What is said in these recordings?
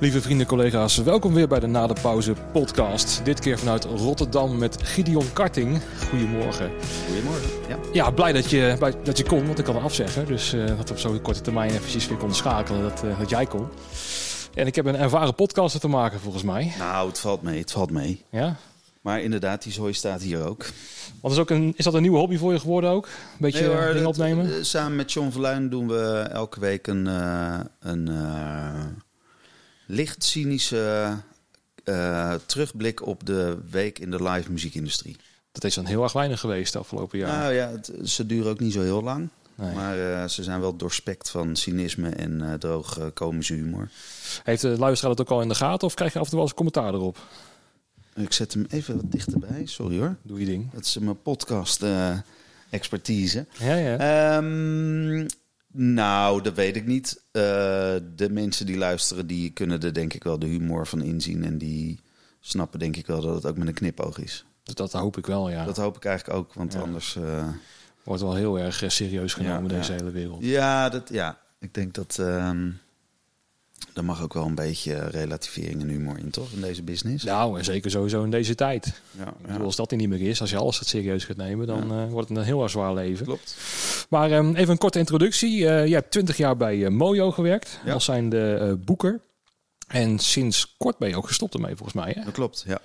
Lieve vrienden, collega's, welkom weer bij de Na de Pauze podcast. Dit keer vanuit Rotterdam met Gideon Karting. Goedemorgen. Goedemorgen. Ja. Ja, blij dat je, blij dat je kon, want ik kan afzeggen. Dus eh, dat we op zo'n korte termijn eventjes weer konden schakelen dat, eh, dat jij kon. En ik heb een ervaren podcaster te maken, volgens mij. Nou, het valt mee, het valt mee. Ja? Maar inderdaad, die zooi staat hier ook. Want is, ook een, is dat een nieuwe hobby voor je geworden ook? Een beetje Nee, hoor, dingen opnemen? eh, samen met John Verluin doen we elke week een, eh, een eh, licht cynische eh, terugblik op de week in de live muziekindustrie. Dat is dan heel erg weinig geweest de afgelopen jaar. Nou ja, het- ze duren ook niet zo heel lang. Nee. Maar eh, ze zijn wel doorspekt van cynisme en eh droog komische humor. Heeft de luisteraar dat ook al in de gaten of krijg je af en toe wel eens commentaar erop? Ik zet hem even wat dichterbij, sorry hoor. Doe je ding. Dat is mijn podcast expertise. Ja, ja. Ehm, nou, dat weet ik niet. Eh, de mensen die luisteren, die kunnen er denk ik wel de humor van inzien. En die snappen denk ik wel dat het ook met een knipoog is. dat, dat hoop ik wel, ja. Dat hoop ik eigenlijk ook, want Ja. anders... eh, Wordt wel heel erg eh, serieus genomen, Ja, deze ja. hele wereld. ja, dat, ja, ik denk dat... ehm er mag ook wel een beetje relativering en humor in, toch? In deze business. Nou, en zeker sowieso in deze tijd. ja, Ik bedoel, als dat er niet meer is, als je alles het serieus gaat nemen, dan eh, wordt het een heel zwaar leven. Klopt. Maar ehm, even een korte introductie. Eh jij hebt 20 jaar bij eh, Mojo gewerkt, Ja. als zijn de boeker. En sinds kort ben je ook gestopt ermee, volgens mij. Hè? Dat klopt, ja.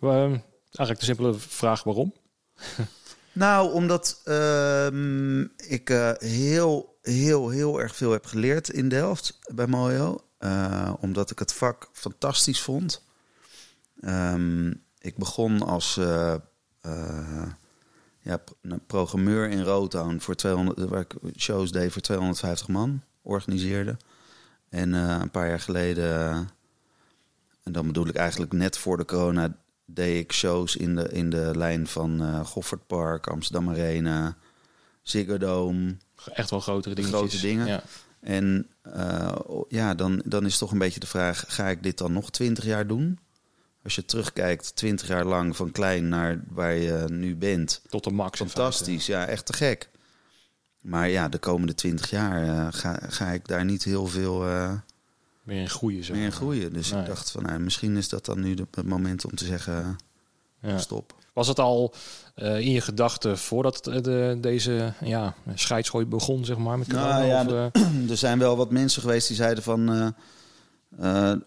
Ehm, eigenlijk de simpele vraag waarom. Nou, omdat ehm, ik heel, heel, heel erg veel heb geleerd in Delft bij Mojo. Eh, omdat ik het vak fantastisch vond. Ehm, ik begon als ja, p- een programmeur in Rotown voor 200, waar ik shows deed voor 250 man, organiseerde. En een paar jaar geleden, en dan bedoel ik eigenlijk net voor de corona, deed ik shows in de, in de lijn van eh Goffertpark, Amsterdam Arena, Ziggo Dome. Echt wel grotere dingen. Grote dingen. Ja. En eh, ja, dan, dan is toch een beetje de vraag: ga ik dit dan nog twintig jaar doen? Als je terugkijkt, twintig jaar lang van klein naar waar je nu bent. Tot de max. Fantastisch, ja, echt te gek. Maar ja, de komende twintig jaar eh, ga, ga ik daar niet heel veel feite. Meer in groeien. Meer in groeien. Dus Nee. ik dacht van, nou, misschien is dat dan nu het moment om te zeggen: Ja. stop. Was het al eh, in je gedachten voordat eh, de, deze ja, scheidsgooi begon, zeg maar, met corona? Nou ja, of, eh, er zijn wel wat mensen geweest die zeiden van...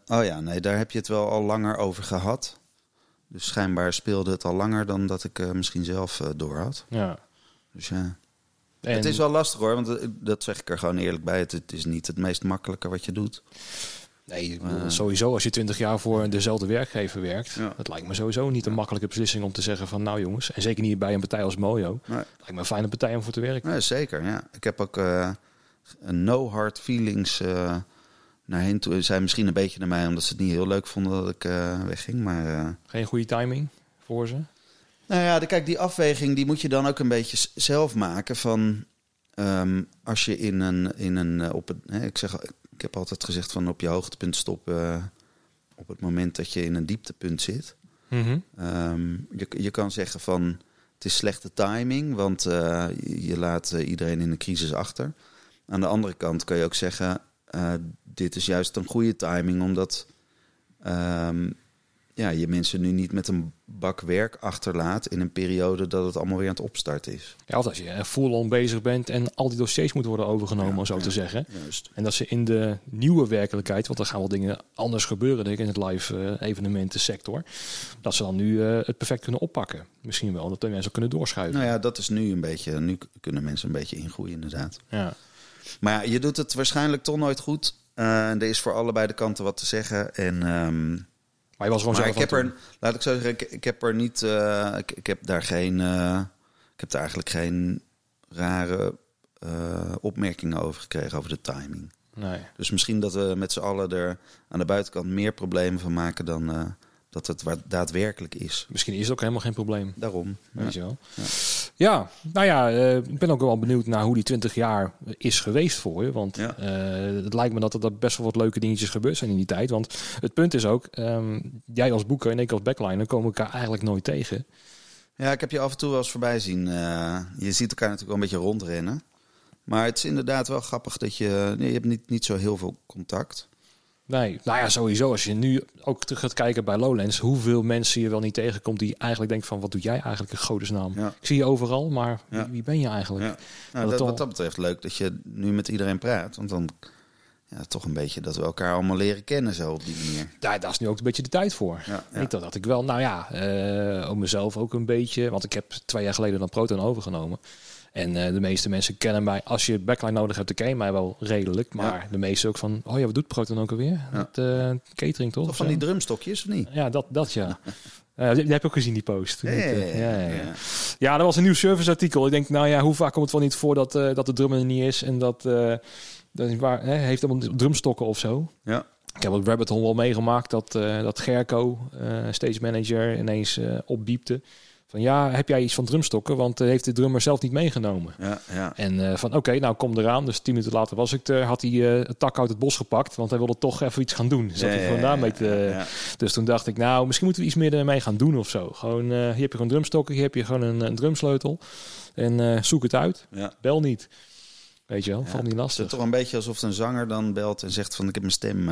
oh ja, nee, daar heb je het wel al langer over gehad. Dus schijnbaar speelde het al langer dan dat ik misschien zelf door had. ja. Dus ja. En, Het is wel lastig hoor, want dat zeg ik er gewoon eerlijk bij. Het, het is niet het meest makkelijke wat je doet. Nee, sowieso als je twintig jaar voor dezelfde werkgever werkt, Ja. dat lijkt me sowieso niet een makkelijke beslissing om te zeggen van nou jongens, en zeker niet bij een partij als Mojo, Nee, lijkt me een fijne partij om voor te werken. nee, zeker, ja. Ik heb ook eh, een no hard feelings eh, naar hen toe. Ze zijn misschien een beetje naar mij, omdat ze het niet heel leuk vonden dat ik eh, wegging. Maar eh, Geen goede timing voor ze. Nou ja, de, kijk, die afweging die moet je dan ook een beetje zelf maken. Van ehm, als je in een, in een op het, hè, ik zeg, ik heb altijd gezegd van op je hoogtepunt stoppen eh, op het moment dat je in een dieptepunt zit. Mhm. Ehm, je, je kan zeggen van het is slechte timing, want eh, je, laat eh, iedereen in een crisis achter. Aan de andere kant kan je ook zeggen, dit is juist een goede timing, omdat ehm, ja, je mensen nu niet met een bak werk achterlaat in een periode dat het allemaal weer aan het opstarten is. Ja, of als je eh, full-on bezig bent en al die dossiers moeten worden overgenomen, om zo te zeggen. Juist. En dat ze in de nieuwe werkelijkheid, want er gaan wel dingen anders gebeuren denk ik, in het live eh, evenementensector, dat ze dan nu eh, het perfect kunnen oppakken. Misschien wel, dat de mensen kunnen doorschuiven. Nou ja, dat is nu een beetje, nu kunnen mensen een beetje ingroeien inderdaad. Ja. Maar ja, je doet het waarschijnlijk toch nooit goed. Er is voor allebei de kanten wat te zeggen. En ehm, Je was gewoon maar zelf ik heb er, laat ik zo zeggen, ik, ik heb er niet, eh, ik, ik heb daar geen, eh, ik heb daar eigenlijk geen rare eh, opmerkingen over gekregen over de timing. Nee. Dus misschien dat we met z'n allen er aan de buitenkant meer problemen van maken dan dat het wa- daadwerkelijk is. Misschien is het ook helemaal geen probleem. Daarom. Ja. Weet je wel. Ja. Ja, nou ja, eh, ik ben ook wel benieuwd naar hoe die 20 jaar is geweest voor je. Want Ja. eh, het lijkt me dat er best wel wat leuke dingetjes gebeurd zijn in die tijd. Want het punt is ook, ehm, jij als boeker en ik als backliner komen elkaar eigenlijk nooit tegen. Ja, ik heb je af en toe wel eens voorbij zien. eh, je ziet elkaar natuurlijk wel een beetje rondrennen. Maar het is inderdaad wel grappig dat je... Nee, je hebt niet, niet zo heel veel contact. Nee, nou ja, sowieso. Als je nu ook terug gaat kijken bij Lowlands, hoeveel mensen je wel niet tegenkomt die eigenlijk denken van, wat doe jij eigenlijk in godesnaam? Ja. Ik zie je overal, maar wie, Ja. wie ben je eigenlijk? Ja. Nou, dat wat dat betreft leuk dat je nu met iedereen praat. Want dan ja, toch een beetje dat we elkaar allemaal leren kennen zo op die manier. Daar, daar is nu ook een beetje de tijd voor. Ja, ja. Ik dacht dat ik wel, nou ja, eh ook mezelf ook een beetje, want ik heb twee jaar geleden dan Proton overgenomen. En eh, de meeste mensen kennen mij, als je backline nodig hebt, dan ken je mij wel redelijk. Maar de meeste ook van, oh ja, wat doet Proton ook alweer? Ja. Het eh, catering toch? Of van die drumstokjes of niet? Ja, dat, dat ja. Eh, die, die heb je ook gezien, die post. Ja, ja, ja, ja, ja. dat was een nieuw serviceartikel. Ik denk, nou ja, hoe vaak komt het wel niet voor dat, eh, dat de drummer er niet is en dat, eh dat is waar, hè, heeft allemaal drumstokken of zo. Ja. Ik heb op Rabbit Hole wel meegemaakt dat, eh, dat Gerco, eh stage manager, ineens eh opbiepte. Van ja, heb jij iets van drumstokken? Want eh, heeft de drummer zelf niet meegenomen. Ja, ja. En eh, van oké, nou kom eraan. Dus tien minuten later was ik er. Had hij eh een tak uit het bos gepakt. Want hij wilde toch even iets gaan doen. Zat Ja, hij ja, ja. dus toen dacht ik, nou, misschien moeten we iets meer ermee gaan doen of zo. Gewoon, hier heb je gewoon drumstokken, hier heb je gewoon een, een drumsleutel. En zoek het uit. Bel niet. Weet je wel, Ja. valt niet Het is lastig. toch een beetje alsof een zanger dan belt en zegt van ik heb mijn stem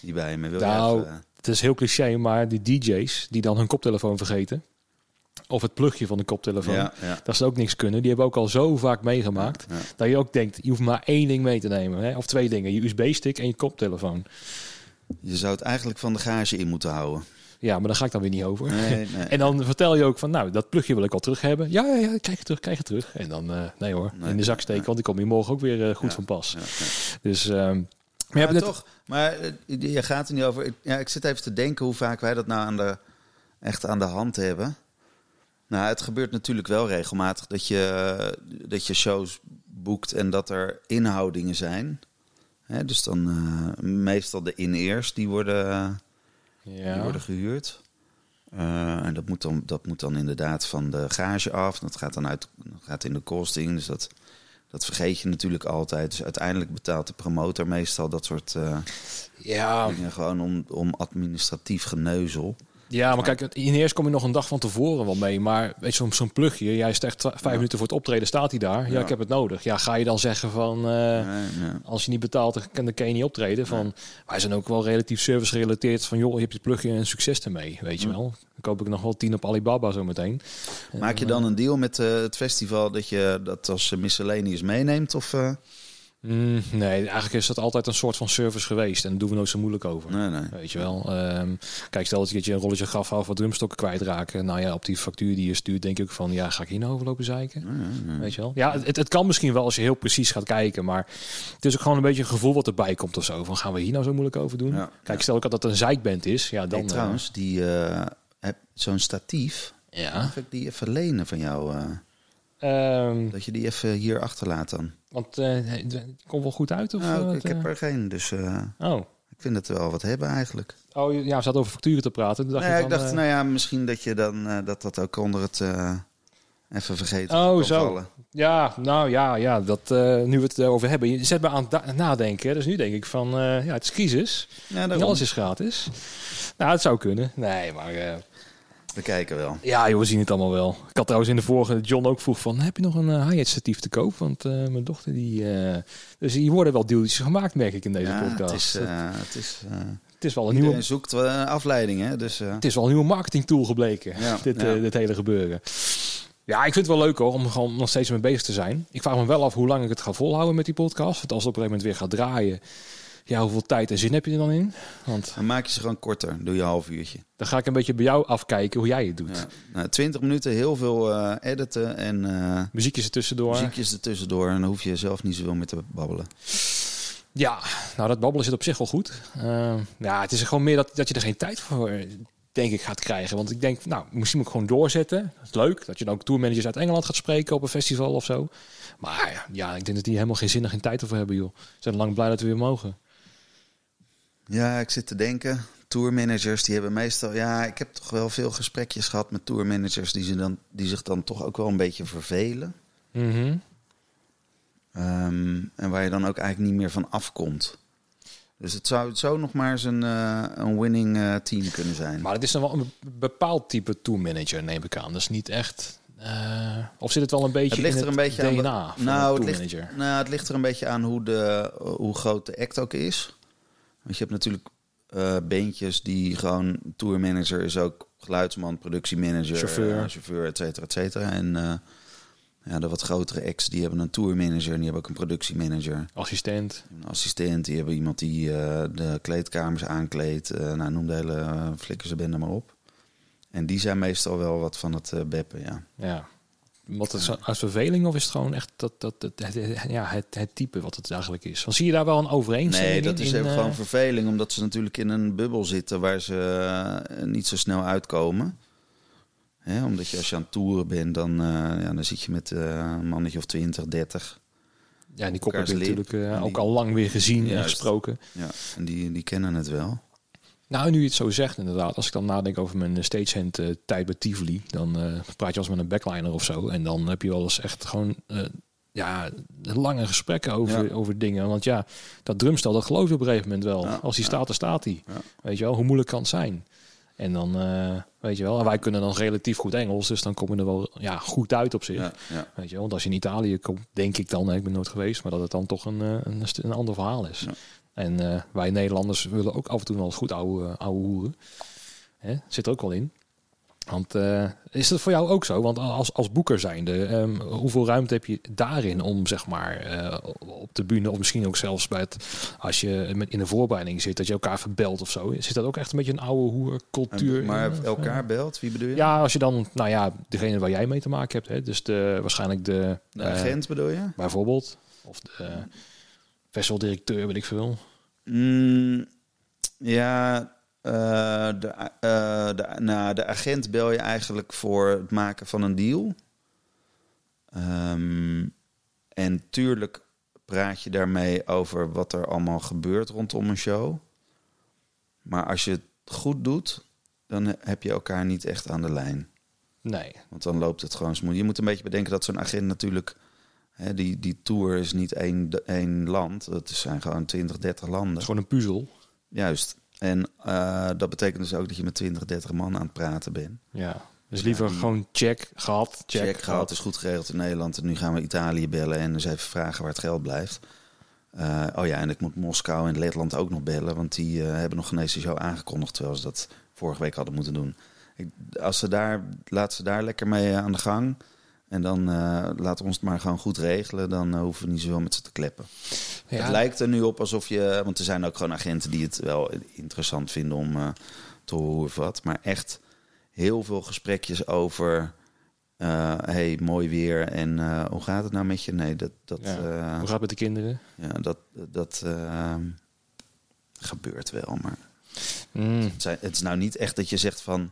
niet bij me. Wil Nou, je even, Het is heel cliché, maar die DJ's die dan hun koptelefoon vergeten. Of het plugje van de koptelefoon. ja, ja. Dat ze ook niks kunnen. Die hebben ook al zo vaak meegemaakt. Ja. Dat je ook denkt, je hoeft maar één ding mee te nemen. Hè? Of twee dingen. Je USB-stick en je koptelefoon. Je zou het eigenlijk van de garage in moeten houden. Ja, maar daar ga ik dan weer niet over. Nee, nee. En dan vertel je ook van, nou, dat plugje wil ik al terug hebben. Ja, ja, ja, krijg je terug, krijg je terug. En dan, eh, nee hoor, Nee, in de zak steken, want die kom je morgen ook weer eh, goed van pas. Dus, ehm, maar je Maar net... toch, maar eh, je gaat er niet over. Ik- Ja, ik zit even te denken hoe vaak wij dat nou aan de, echt aan de hand hebben. Nou, het gebeurt natuurlijk wel regelmatig dat je, dat je shows boekt en dat er inhoudingen zijn. Hè, dus dan eh, meestal de in-ears die worden, die Ja. worden gehuurd. Eh, en dat moet, dan, dat moet dan inderdaad van de gage af. Dat gaat dan uit, dat gaat in de costing. Dus dat, dat vergeet je natuurlijk altijd. Dus uiteindelijk betaalt de promotor meestal dat soort eh, Ja, dingen gewoon om, om administratief geneuzel. Ja, maar kijk, in eerst kom je nog een dag van tevoren wel mee. Maar weet je, zo'n plugje, jij is echt vijf minuten voor het optreden, staat hij daar. Ja, ik heb het nodig. Ja, ga je dan zeggen van... eh, Nee, nee. Als je niet betaalt, dan kan, je niet optreden. Van, Wij zijn ook wel relatief service gerelateerd. Van joh, je hebt je plugje en succes ermee. Weet je wel. Dan koop ik nog wel tien op Alibaba zometeen. Maak je dan een deal met eh, het festival dat je dat als miscellaneous meeneemt? Of, eh? Mm, nee, eigenlijk is dat altijd een soort van service geweest. En daar doen we nooit zo moeilijk over. Nee, nee. Weet je wel. Ehm, kijk, stel dat je een rolletje gaf of wat drumstokken kwijtraken. Nou ja, op die factuur die je stuurt, denk ik van ja, ga ik hier nou over lopen zeiken? Nee. Weet je wel? Ja, het, het kan misschien wel als je heel precies gaat kijken, maar het is ook gewoon een beetje een gevoel wat erbij komt of zo. Van gaan we hier nou zo moeilijk over doen? Ja, Kijk, stel ook dat het een zeikband is, ja dan. Hey, eh, trouwens, die, eh, zo'n statief. ja. Mag ik die even lenen van jou? eh, Ehm, dat je die even hier achterlaat dan? want eh, het komt wel goed uit of? Nou, eh, ik, wat, ik heb eh? er geen, dus Oh. ik vind het wel wat hebben eigenlijk. Oh ja, we zaten over facturen te praten. Dacht Nou ik dacht, nou ja, misschien dat je dan dat dat ook onder het even vergeten Oh, zo. vallen. Ja, nou ja, ja dat, nu we het erover hebben. Je zet me aan het nadenken. hè. Dus nu denk ik van, ja, het is crisis. Ja, En alles is gratis. Nou, het zou kunnen. Nee, maar We kijken wel. ja, joh, we zien het allemaal wel. Ik had trouwens in de vorige, John ook vroeg van, heb je nog een uh, hi-hat statief te koop? Want eh, mijn dochter die... eh, dus hier worden wel deeltjes gemaakt, merk ik in deze Ja, podcast. het is, het, eh, het is, eh, is wel een nieuwe, zoekt afleiding, hè? Dus, eh, het is wel een nieuwe marketing tool gebleken. Ja, dit, ja. eh, dit hele gebeuren. Ja, ik vind het wel leuk hoor, om gewoon nog steeds mee bezig te zijn. Ik vraag me wel af hoe lang ik het ga volhouden met die podcast. Want als het op een gegeven moment weer gaat draaien, ja, hoeveel tijd en zin heb je er dan in? Want dan maak je ze gewoon korter. Doe je een half uurtje. dan ga ik een beetje bij jou afkijken hoe jij het doet. Ja. Nou, 20 minuten, heel veel eh, editen en eh Muziekjes er tussendoor. muziekjes ertussendoor. En dan hoef je zelf niet zoveel meer te babbelen. Ja, nou dat babbelen zit op zich wel goed. Eh, ja, het is gewoon meer dat, dat je er geen tijd voor, denk ik, gaat krijgen. Want ik denk, nou, misschien moet ik gewoon doorzetten. Dat is leuk, dat je dan ook tourmanagers uit Engeland gaat spreken op een festival of zo. Maar ja, ik denk dat die helemaal geen zin en geen tijd ervoor hebben, joh. Ze zijn lang blij dat we weer mogen. Ja, ik zit te denken. Tourmanagers, die hebben meestal... Ja, ik heb toch wel veel gesprekjes gehad met tourmanagers... die, ze dan, die zich dan toch ook wel een beetje vervelen. Mhm. Ehm, en waar je dan ook eigenlijk niet meer van afkomt. Dus het zou, het zou nog maar eens een, eh, een winning eh, team kunnen zijn. Maar het is dan wel een bepaald type tourmanager, neem ik aan. Dat is niet echt... eh, of zit het wel een beetje Het ligt in er een het beetje aan de- DNA van nou, het ligt, nou, het ligt er een beetje aan hoe, de, hoe groot de act ook is. Want je hebt natuurlijk eh bandjes die gewoon tourmanager is ook geluidsman, productiemanager, Chauffeur. eh, chauffeur, et cetera, et cetera. En eh, ja, de wat grotere acts die hebben een tourmanager en die hebben ook een productiemanager. Assistent. Een assistent, die hebben iemand die de kleedkamers aankleedt. nou, noem de hele uh, flikker ze bende maar op. En die zijn meestal wel wat van het beppen, ja. Ja. Wat is het als verveling of is het gewoon echt dat, dat, dat, het, het- ja, het, het type wat het eigenlijk is? Want zie je daar wel een overeenstemming Nee, dat in? is in, even eh, gewoon verveling, omdat ze natuurlijk in een bubbel zitten waar ze eh, niet zo snel uitkomen. Hè, omdat je als je aan het toeren bent, dan, eh, ja, dan zit je met een mannetje of 20, 30. Ja, en die kop heb je elkaars lip. natuurlijk ook al lang weer gezien en gesproken. Ja, en die, die kennen het wel. Nou, nu je het zo zegt inderdaad. Als ik dan nadenk over mijn stagehand eh tijd bij Tivoli... dan eh, praat je als met een backliner of zo. En dan heb je wel eens echt gewoon... eh, ja, lange gesprekken over, Ja. over dingen. Want ja, dat drumstel, dat geloof je op een gegeven moment wel. Ja, Als hij ja. staat, dan staat hij. Weet je wel, hoe moeilijk kan het zijn? En dan, eh, weet je wel, en wij kunnen dan relatief goed Engels. Dus dan kom je er wel ja, goed uit op zich. Weet je wel, want als je in Italië komt, denk ik dan, ik ben nooit geweest, maar dat het dan toch een, eh, een, een ander verhaal is. En eh, wij Nederlanders willen ook af en toe wel eens goed ouwe, ouwe hoeren. Hè? Zit er ook wel in. Want eh, is dat voor jou ook zo? Want als, als boeker zijnde, ehm, hoeveel ruimte heb je daarin om zeg maar eh, op de bühne of misschien ook zelfs bij het, als je met, in de voorbereiding zit, dat je elkaar verbelt of zo? Zit dat ook echt een beetje een oude hoer cultuur? Maar in? elkaar belt, wie bedoel je? Ja, als je dan, nou ja, degene waar jij mee te maken hebt, hè? dus de, waarschijnlijk de, De eh, agent bedoel je? bijvoorbeeld, of de festivaldirecteur, weet ik veel. Mm, ja, eh, de, eh, de, nou, de agent bel je eigenlijk voor het maken van een deal. Ehm, en tuurlijk praat je daarmee over wat er allemaal gebeurt rondom een show. Maar als je het goed doet, dan heb je elkaar niet echt aan de lijn. Nee, Want dan loopt het gewoon smooth. Je moet een beetje bedenken dat zo'n agent natuurlijk... Hè, die, die tour is niet één, één land. Het zijn gewoon 20, 30 het landen. is gewoon een puzzel. Juist. En eh, dat betekent dus ook dat je met 20, 30 man aan het praten bent. Ja, dus liever Ja, die- gewoon check, gehad, check, Check, gehad, is goed geregeld in Nederland. En nu gaan we Italië bellen en eens even vragen waar het geld blijft. Eh, oh ja, en ik moet Moskou en Letland ook nog bellen. Want die eh, hebben nog geen deze show aangekondigd. Terwijl ze dat vorige week hadden moeten doen. Ik, als ze daar, laat ze daar lekker mee aan de gang. En dan eh laten we ons het maar gewoon goed regelen. Dan eh, hoeven we niet zoveel met ze te kleppen. Ja, Het lijkt er nu op alsof je... Want er zijn ook gewoon agenten die het wel interessant vinden om eh, te horen of wat. Maar echt heel veel gesprekjes over... hey, mooi weer en hoe gaat het nou met je? Nee, dat, dat, Ja. Hoe gaat het met de kinderen? ja, dat, dat eh, gebeurt wel. Maar Mm, het, zijn, het is nou niet echt dat je zegt van...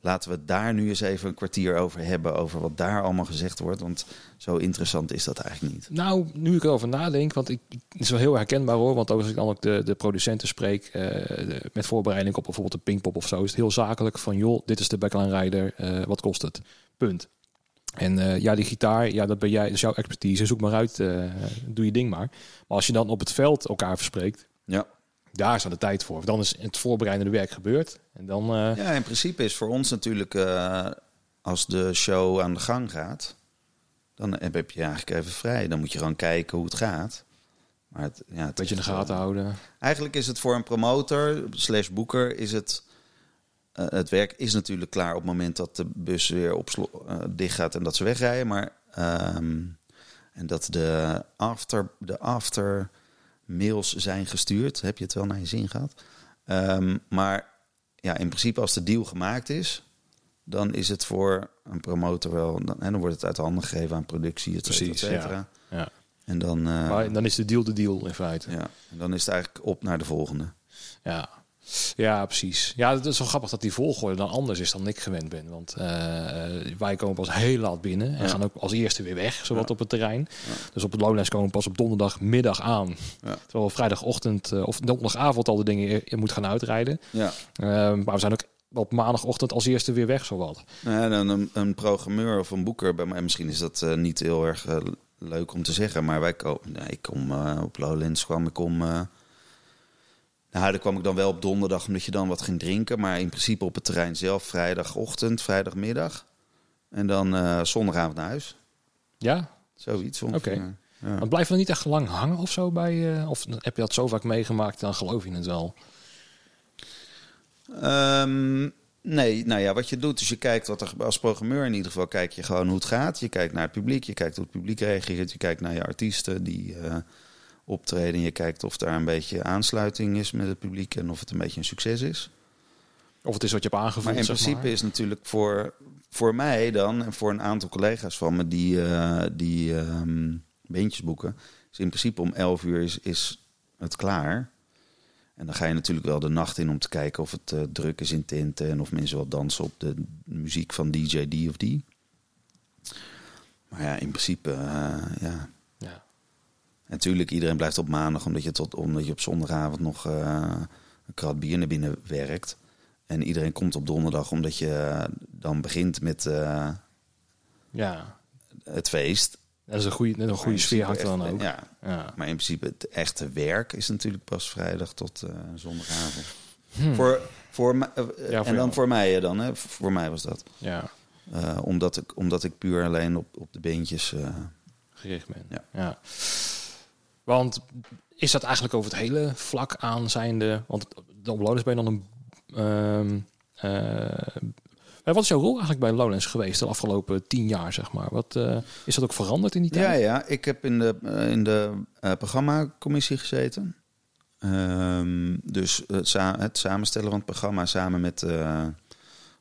laten we daar nu eens even een kwartier over hebben... over wat daar allemaal gezegd wordt. Want zo interessant is dat eigenlijk niet. Nou, nu ik erover nadenk, want ik, het is wel heel herkenbaar hoor. Want als ik dan ook de, de producenten spreek eh, de- met voorbereiding op bijvoorbeeld een Pinkpop of zo, is het heel zakelijk van joh, dit is de backline rider, eh, wat kost het? Punt. En eh, ja, die gitaar, ja, dat ben jij, dat is jouw expertise. Zoek maar uit, doe je ding maar. Maar als je dan op het veld elkaar verspreekt, Ja. Daar is dan de tijd voor. Dan is het voorbereidende werk gebeurd. En dan, eh, Ja, in principe is voor ons natuurlijk... eh, als de show aan de gang gaat... dan heb je eigenlijk even vrij. Dan moet je gewoon kijken hoe het gaat. Maar het, ja, het beetje in de gaten houden. Eigenlijk is het voor een promotor slash boeker is het... eh, het werk is natuurlijk klaar op het moment dat de bus weer op dicht gaat en dat ze wegrijden. Maar ehm, en dat de after, de after mails zijn gestuurd. Heb je het wel naar je zin gehad? Ehm, maar ja, in principe als de deal gemaakt is, dan is het voor een promotor wel. Dan, en dan wordt het uit handen gegeven aan productie, et cetera, et Precies, cetera. Ja. En dan, eh, Maar dan is de deal de deal in feite. ja, en dan is het eigenlijk op naar de volgende. Ja. Ja, precies. Ja, het is wel grappig dat die volgorde dan anders is dan ik gewend ben. Want eh, wij komen pas heel laat binnen en Ja. gaan ook als eerste weer weg, zowat Ja. op het terrein. Ja. Dus op het Lowlands komen we pas op donderdagmiddag aan. Terwijl we vrijdagochtend eh, of donderdagavond al de dingen in- in moet gaan uitrijden. Ja. Eh, maar we zijn ook op maandagochtend als eerste weer weg, zowat. Nou, een, een programmeur of een boeker bij mij, misschien is dat eh, niet heel erg eh, leuk om te zeggen, maar wij komen, nee, ik kom eh, op Lowlands kwam ik om. Nou, daar kwam ik dan wel op donderdag omdat je dan wat ging drinken, maar in principe op het terrein zelf vrijdagochtend, vrijdagmiddag en dan eh, zondagavond naar huis. Ja, Zoiets. Oké. Ja. Maar blijf je dan niet echt lang hangen of zo bij... eh, of heb je dat zo vaak meegemaakt, dan geloof je het wel. Ehm, nee, nou ja, wat je doet is je kijkt wat er als programmeur in ieder geval kijk je gewoon hoe het gaat. Je kijkt naar het publiek, je kijkt hoe het publiek reageert, je kijkt naar je artiesten die eh, optreden, je kijkt of daar een beetje aansluiting is met het publiek en of het een beetje een succes is. Of het is wat je hebt aangevoeld, Maar in principe maar. is natuurlijk voor, voor mij dan en voor een aantal collega's van me die, eh die ehm beentjes boeken, is in principe om 11 uur is, is het klaar. En dan ga je natuurlijk wel de nacht in om te kijken of het eh, druk is in tinten en of mensen wel dansen op de muziek van DJ die of die. Maar ja, in principe, eh, ja. Ja. Natuurlijk, iedereen blijft op maandag omdat je, tot, omdat je op zondagavond nog een krat bier naar binnen werkt. En iedereen komt op donderdag omdat je dan begint met eh, ja, het feest. dat is een goede, een goede sfeer hangt dan ook. Ja, Ja. maar in principe het echte werk is natuurlijk pas vrijdag tot eh, zondagavond. Hm. Voor, voor voor en dan jou. voor mij dan, hè? voor mij was dat. ja, omdat, ik, omdat ik puur alleen op, op de beentjes. gericht ben. Ja. Want is dat eigenlijk over het hele vlak aan zijnde... Want de Lowlands ben je dan een... ehm, eh, wat is jouw rol eigenlijk bij Lowlands geweest de afgelopen tien jaar, zeg maar? Wat, eh, is dat ook veranderd in die tijd? Ja, ja, ik heb in de, eh, in de eh, programmacommissie gezeten. Ehm, dus het, sa- het samenstellen van het programma samen met... eh,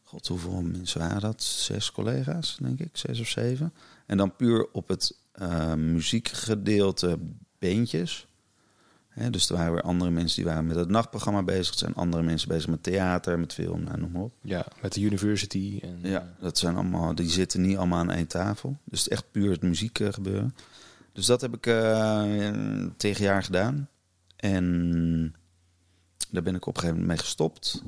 God, hoeveel mensen waren dat? Zes collega's, denk ik. Zes of zeven. En dan puur op het eh, muziekgedeelte beentjes. Hè, dus er waren weer andere mensen die waren met het nachtprogramma bezig. Er zijn andere mensen bezig met theater, met film, nou, noem maar op. Ja, met de university. En, Ja, dat zijn allemaal, die zitten niet allemaal aan één tafel. Dus het echt puur het muziek eh, gebeuren. Dus dat heb ik eh tegen jaar gedaan. En daar ben ik op een gegeven moment mee gestopt.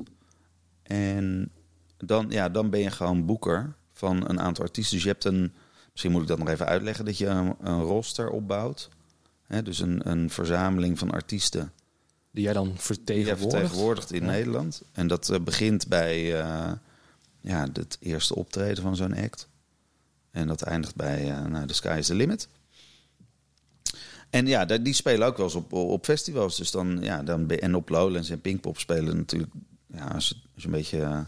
En dan, ja, dan ben je gewoon boeker van een aantal artiesten. Dus je hebt een, misschien moet ik dat nog even uitleggen, dat je een, een roster opbouwt. Hè, dus een, een verzameling van artiesten Die jij dan die vertegenwoordigt. vertegenwoordigt in Ja. Nederland. En dat eh, begint bij eh, ja, het eerste optreden van zo'n act. En dat eindigt bij eh nou, The Sky is the Limit. En ja, die spelen ook wel eens op, op festivals. Dus dan, ja, dan en op Lowlands en Pinkpop spelen natuurlijk... Ja, als, je, als je een beetje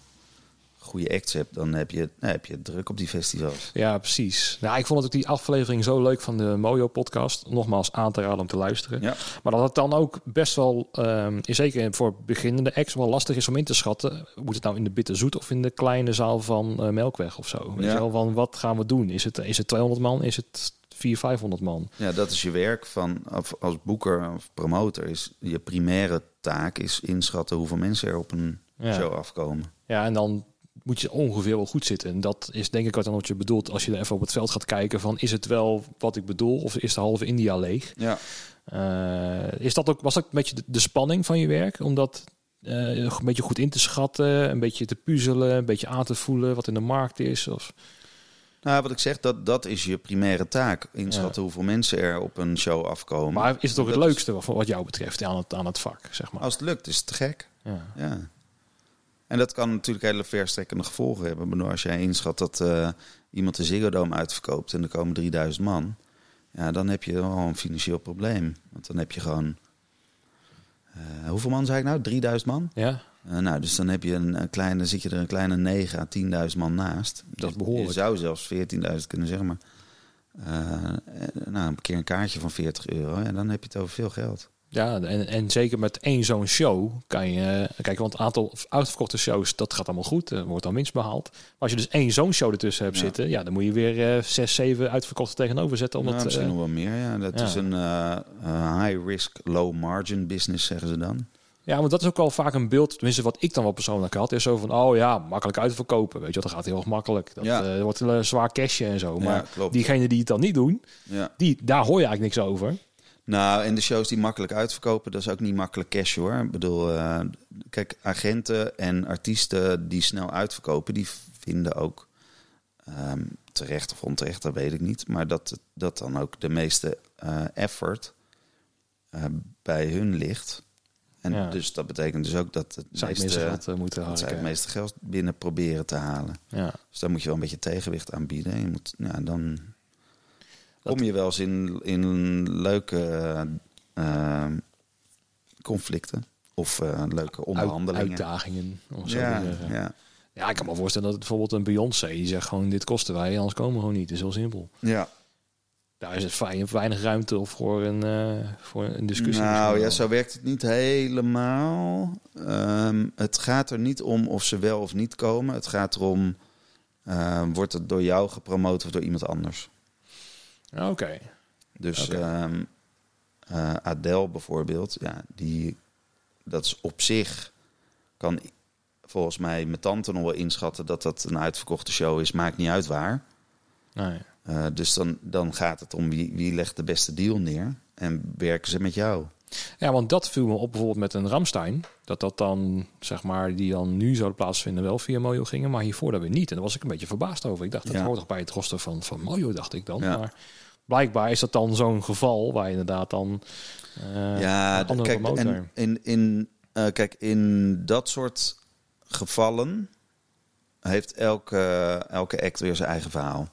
goede acts hebt, dan heb je, nou, heb je druk op die festivals. Ja, precies. Nou, ik vond ook die aflevering zo leuk van de Mojo-podcast. Nogmaals aan te raden om te luisteren. Ja. Maar dat het dan ook best wel, ehm, zeker voor beginnende acts, wel lastig is om in te schatten. Moet het nou in de Bitterzoet of in de kleine zaal van eh, Melkweg of zo? Weet Ja. je wel, van wat gaan we doen? Is het, is het 200 man? Is het 400, 500 man? Ja, dat is je werk van of als boeker of promotor. Is je primaire taak is inschatten hoeveel mensen er op een Ja. show afkomen. Ja, en dan moet je ongeveer wel goed zitten. En dat is denk ik wat dan wat je bedoelt als je er even op het veld gaat kijken van is het wel wat ik bedoel of is de halve India leeg? Ja. Eh, is dat ook, was dat een beetje de, de spanning van je werk? Om dat eh, een beetje goed in te schatten, een beetje te puzzelen, een beetje aan te voelen wat in de markt is? Of... Nou, wat ik zeg, dat, dat is je primaire taak. Inschatten hoeveel mensen er op een show afkomen. Maar is het ook het Dat leukste wat, wat jou betreft aan het, aan het vak, zeg maar? Als het lukt, is het te gek. Ja. Ja. En dat kan natuurlijk hele verstrekkende gevolgen hebben. Bedoel, als jij inschat dat eh, iemand de Ziggo Dome uitverkoopt en er komen 3000 man, ja, dan heb je wel een financieel probleem. Want dan heb je gewoon. eh, hoeveel man zei ik nou? 3000 man? ja, Eh, nou, dus dan heb je een, een kleine, zit je er een kleine 9 à 10.000 man naast. Dat is behoorlijk. Je zou zelfs 14.000 kunnen zeggen, maar nou, een keer een kaartje van 40 euro, en dan heb je het over veel geld. Ja en, en zeker met één zo'n show kan je... Kijk, want het aantal uitverkochte shows, dat gaat allemaal goed. Er wordt dan winst behaald. Maar als je dus één zo'n show ertussen hebt Ja. zitten... Ja, dan moet je weer eh, zes, zeven uitverkochte tegenover zetten. Om Nou, het, misschien eh, nog wel meer, ja. Dat ja. is een eh, eh, high risk, low margin business, zeggen ze dan. Ja, want dat is ook wel vaak een beeld, tenminste wat ik dan wel persoonlijk had, is zo van, oh ja, makkelijk uitverkopen. Weet je dat gaat heel erg makkelijk. Dat Ja. wordt een zwaar cashje en zo. Ja, Maar klopt. diegenen die het dan niet doen, Ja. die, daar hoor je eigenlijk niks over. Nou, en de shows die makkelijk uitverkopen, dat is ook niet makkelijk cash hoor. Ik bedoel, eh, kijk, agenten en artiesten die snel uitverkopen, die vinden ook ehm, terecht of onterecht, dat weet ik niet. Maar dat, dat dan ook de meeste eh, effort eh, bij hun ligt. En Ja. dus dat betekent dus ook dat het Zij meeste, meeste geld moeten dat zij het meeste geld binnen proberen te halen. Ja. Dus daar moet je wel een beetje tegenwicht aan bieden. Je moet, ja, dan, kom je wel eens in, in leuke eh, conflicten of eh, leuke onderhandelingen. uitdagingen. Zo ja, ja, Ja, ik kan me voorstellen dat bijvoorbeeld een Beyoncé die zegt gewoon dit kosten wij, anders komen we gewoon niet. Het is heel simpel. ja. Daar is het fijn, weinig ruimte of voor een, eh, voor een discussie. Nou ja, zo werkt het niet helemaal. Ehm, het gaat er niet om of ze wel of niet komen. Het gaat erom, wordt het door jou gepromoot of door iemand anders? Oké. Dus Oké. ehm, eh, Adele bijvoorbeeld, ja, die, dat is op zich, kan volgens mij mijn tante nog wel inschatten dat dat een uitverkochte show is. Maakt niet uit waar. Nee. Eh, dus dan, dan gaat het om wie, wie legt de beste deal neer en werken ze met jou. Ja, want dat viel me op bijvoorbeeld met een Ramstein. Dat dat dan, zeg maar, die dan nu zouden plaatsvinden wel via Mojo gingen, maar hiervoor dat weer niet. En daar was ik een beetje verbaasd over. Ik dacht, dat Ja. hoort toch bij het roster van, van Mojo, dacht ik dan. Ja. Maar blijkbaar is dat dan zo'n geval waar je inderdaad dan eh, ja, andere kijk, en in, in, eh, kijk, in dat soort gevallen heeft elke, elke act weer zijn eigen verhaal.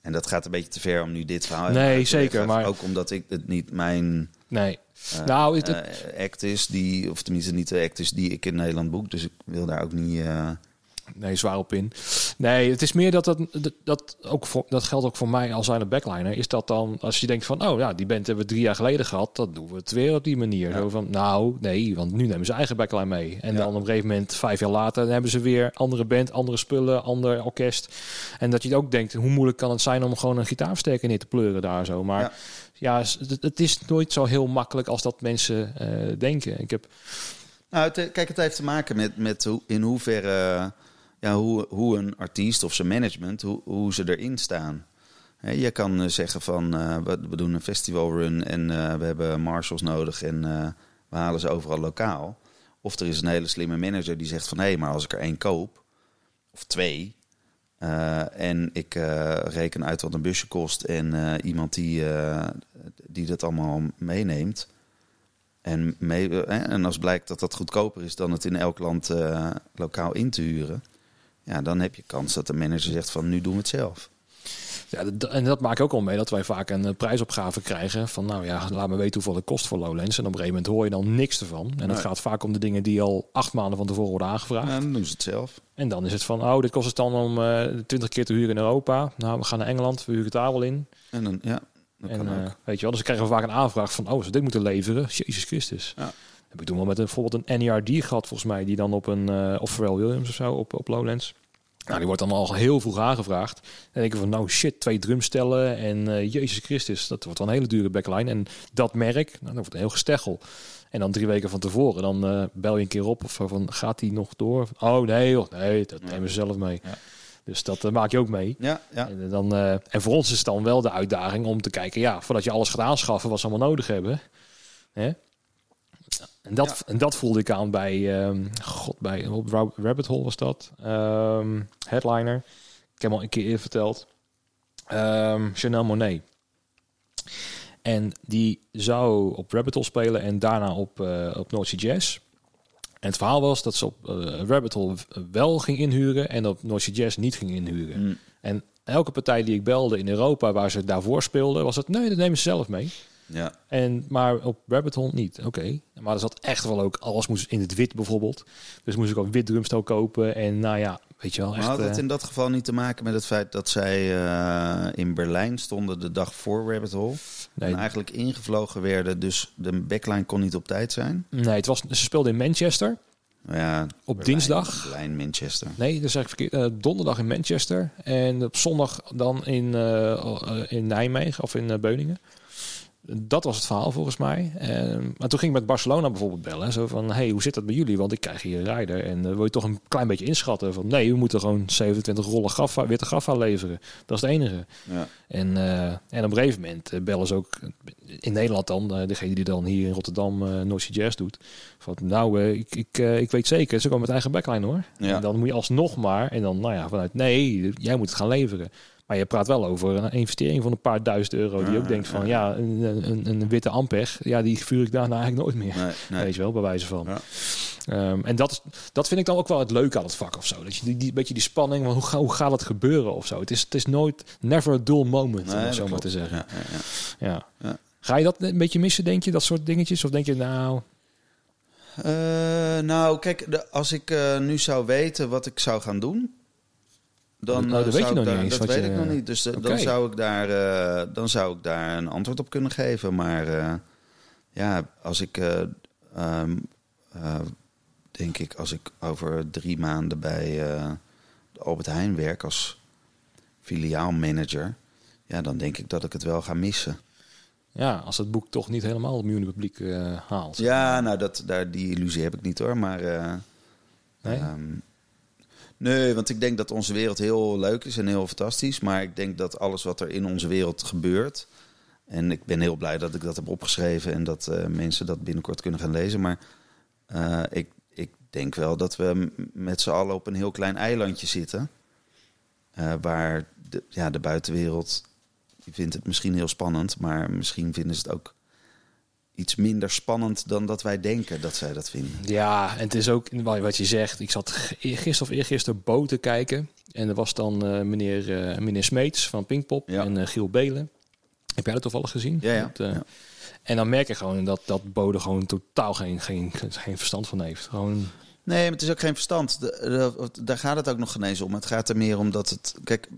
En dat gaat een beetje te ver om nu dit verhaal Nee, zeker, maar- Ook omdat ik het niet mijn Nee. eh, nou, het, het- eh, act is, die, of tenminste niet de act is die ik in Nederland boek. Dus ik wil daar ook niet... eh, Nee, zwaar op in. Nee, het is meer dat dat, dat, dat ook voor, dat geldt ook voor mij als zijn backliner. Is dat dan, als je denkt van, oh ja, die band hebben we drie jaar geleden gehad, dan doen we het weer op die manier. Ja. Zo van, nou, nee, want nu nemen ze eigen backline mee. En Ja. dan op een gegeven moment, vijf jaar later, dan hebben ze weer andere band, andere spullen, ander orkest. En dat je ook denkt, hoe moeilijk kan het zijn om gewoon een gitaarversterker neer te pleuren daar zo. Maar Ja. Ja, het, is nooit zo heel makkelijk als dat mensen eh, denken. Ik heb, Nou, het, kijk, het heeft te maken met, met in hoeverre, ja, hoe, hoe een artiest of zijn management, hoe, hoe ze erin staan. Je kan eh, zeggen van, eh, we, doen een festivalrun en eh, we hebben marshals nodig en eh, we halen ze overal lokaal. Of er is een hele slimme manager die zegt van, hé, maar als ik er één koop, of twee, eh, en ik eh, reken uit wat een busje kost en eh, iemand die, die dat allemaal meeneemt, en, mee, en als blijkt dat dat goedkoper is dan het in elk land lokaal in te huren, ja, dan heb je kans dat de manager zegt van nu doen we het zelf. Ja, en dat maakt ook al mee dat wij vaak een eh, prijsopgave krijgen. Van nou ja, laat me weten hoeveel het kost voor Lowlands. En op een gegeven moment hoor je dan niks ervan. En het Nee. gaat vaak om de dingen die al acht maanden van tevoren worden aangevraagd. Ja, dan doen ze het zelf. En dan is het van, oh, dit kost het dan om eh 20 keer te huren in Europa. Nou, we gaan naar Engeland, we huren het daar wel in. En dan, ja, dat en kan eh, ook. weet je wel, dus dan krijgen we vaak een aanvraag van, oh, ze dit moeten leveren. Jezus Christus. Ja. Heb ik toen wel met een, bijvoorbeeld een NERD gehad, volgens mij, die dan op een, eh of Pharrell Williams of zo, op, op Lowlands. Nou, die wordt dan al heel vroeg aangevraagd. Dan denk ik van, nou shit, twee drumstellen en eh, Jezus Christus, dat wordt dan een hele dure backline. En dat merk, nou, dat wordt een heel gesteggel. En dan drie weken van tevoren, dan eh, bel je een keer op of zo van, gaat die nog door? Oh nee, joh, nee, dat nemen ze zelf mee. Ja. Dus dat eh, maak je ook mee. Ja, ja. En, dan, en voor ons is het dan wel de uitdaging om te kijken, ja, voordat je alles gaat aanschaffen wat ze allemaal nodig hebben. Hè? En, dat, en dat voelde ik aan bij, ehm, god, bij op Ra- Rabbit Hole was dat. Ehm, headliner. Ik heb hem al een keer eerder verteld. Ehm, Chanel Monet. En die zou op Rabbit Hole spelen en daarna op, eh op North Sea Jazz. En het verhaal was dat ze op eh, Rabbit Hole wel ging inhuren en op North Sea Jazz niet ging inhuren. Mm. En elke partij die ik belde in Europa waar ze daarvoor speelden, was het nee, dat nemen ze zelf mee. Ja. En, maar op Rabbit Hole niet. Oké. Maar er zat echt wel ook, alles moest in het wit bijvoorbeeld. Dus moest ik ook wit drumstel kopen. En nou ja, weet je wel, Maar echt... had het eh, in dat geval niet te maken met het feit dat zij eh, in Berlijn stonden de dag voor Rabbit Hole? nee, En eigenlijk ingevlogen werden, dus de backline kon niet op tijd zijn? nee, het was, ze speelden in Manchester. Ja, Op Berlijn, dinsdag. Berlijn, Manchester. Nee, dat is eigenlijk verkeerd. Eh, donderdag in Manchester. En op zondag dan in, in Nijmegen of in Beuningen. Dat was het verhaal volgens mij. En, maar toen ging ik met Barcelona bijvoorbeeld bellen. Zo van, hey, hoe zit dat bij jullie? Want ik krijg hier een rijder. En eh, wil je toch een klein beetje inschatten? Van, nee, we moeten gewoon 27 rollen gaffa, witte gaffa leveren. Dat is het enige. Ja. En, eh, en op een gegeven moment eh, bellen ze ook in Nederland dan, eh, degene die dan hier in Rotterdam uh, North Sea Jazz doet. Van, nou, ik, ik, ik weet zeker, ze komen met eigen backline hoor. Ja. En dan moet je alsnog maar, en dan, nou ja, vanuit nee, jij moet het gaan leveren. Maar je praat wel over een investering van een paar duizend euro. Die Ja, ook denkt van, ja. ja, een, een, een witte Ampeg, ja, die vuur ik daarna eigenlijk nooit meer. Nee, nee. Weet je wel, bij wijze van. Ja. Ehm, en dat, dat vind ik dan ook wel het leuke aan het vak of zo. Dat je die, die beetje die spanning, van hoe, ga, hoe gaat het gebeuren of zo. Het is, het is nooit, never a dull moment, om het zo maar te zeggen. Ja, ja, ja. Ja. Ja. Ga je dat een beetje missen, denk je, dat soort dingetjes? Of denk je, nou, Eh, nou, kijk, de, als ik eh, nu zou weten wat ik zou gaan doen, dan Nou, dat eh, weet zou je ik nog daar- niet eens Dat weet je- ik nog niet. Dus eh, dan, zou ik daar, eh, dan zou ik daar een antwoord op kunnen geven. Maar ja, als ik, eh, ehm, eh, denk ik, als ik over drie maanden bij Albert Heijn werk als filiaalmanager, ja, dan denk ik dat ik het wel ga missen. ja, als het boek toch niet helemaal het miljoenen publiek haalt. Ja, nou, dat, daar, die illusie heb ik niet hoor. Maar Nee? ehm, nee, want ik denk dat onze wereld heel leuk is en heel fantastisch. Maar ik denk dat alles wat er in onze wereld gebeurt. En ik ben heel blij dat ik dat heb opgeschreven en dat eh, mensen dat binnenkort kunnen gaan lezen. Maar eh, ik, ik denk wel dat we met z'n allen op een heel klein eilandje zitten. eh, waar de, ja, de buitenwereld die vindt het misschien heel spannend, maar misschien vinden ze het ook iets minder spannend dan dat wij denken dat zij dat vinden. Ja, en het is ook wat je zegt. Ik zat gisteren of eergisteren boot te kijken. En er was dan eh, meneer, eh, meneer Smeets van Pinkpop Ja. en eh, Giel Belen. Heb jij dat toevallig gezien? Ja, ja. Dat, Ja. En dan merk je gewoon dat, dat Bode gewoon totaal geen, geen, geen verstand van heeft. Gewoon, Nee, maar het is ook geen verstand. De- de- daar gaat het ook nog geen eens om. Het gaat er meer om dat het. Kijk,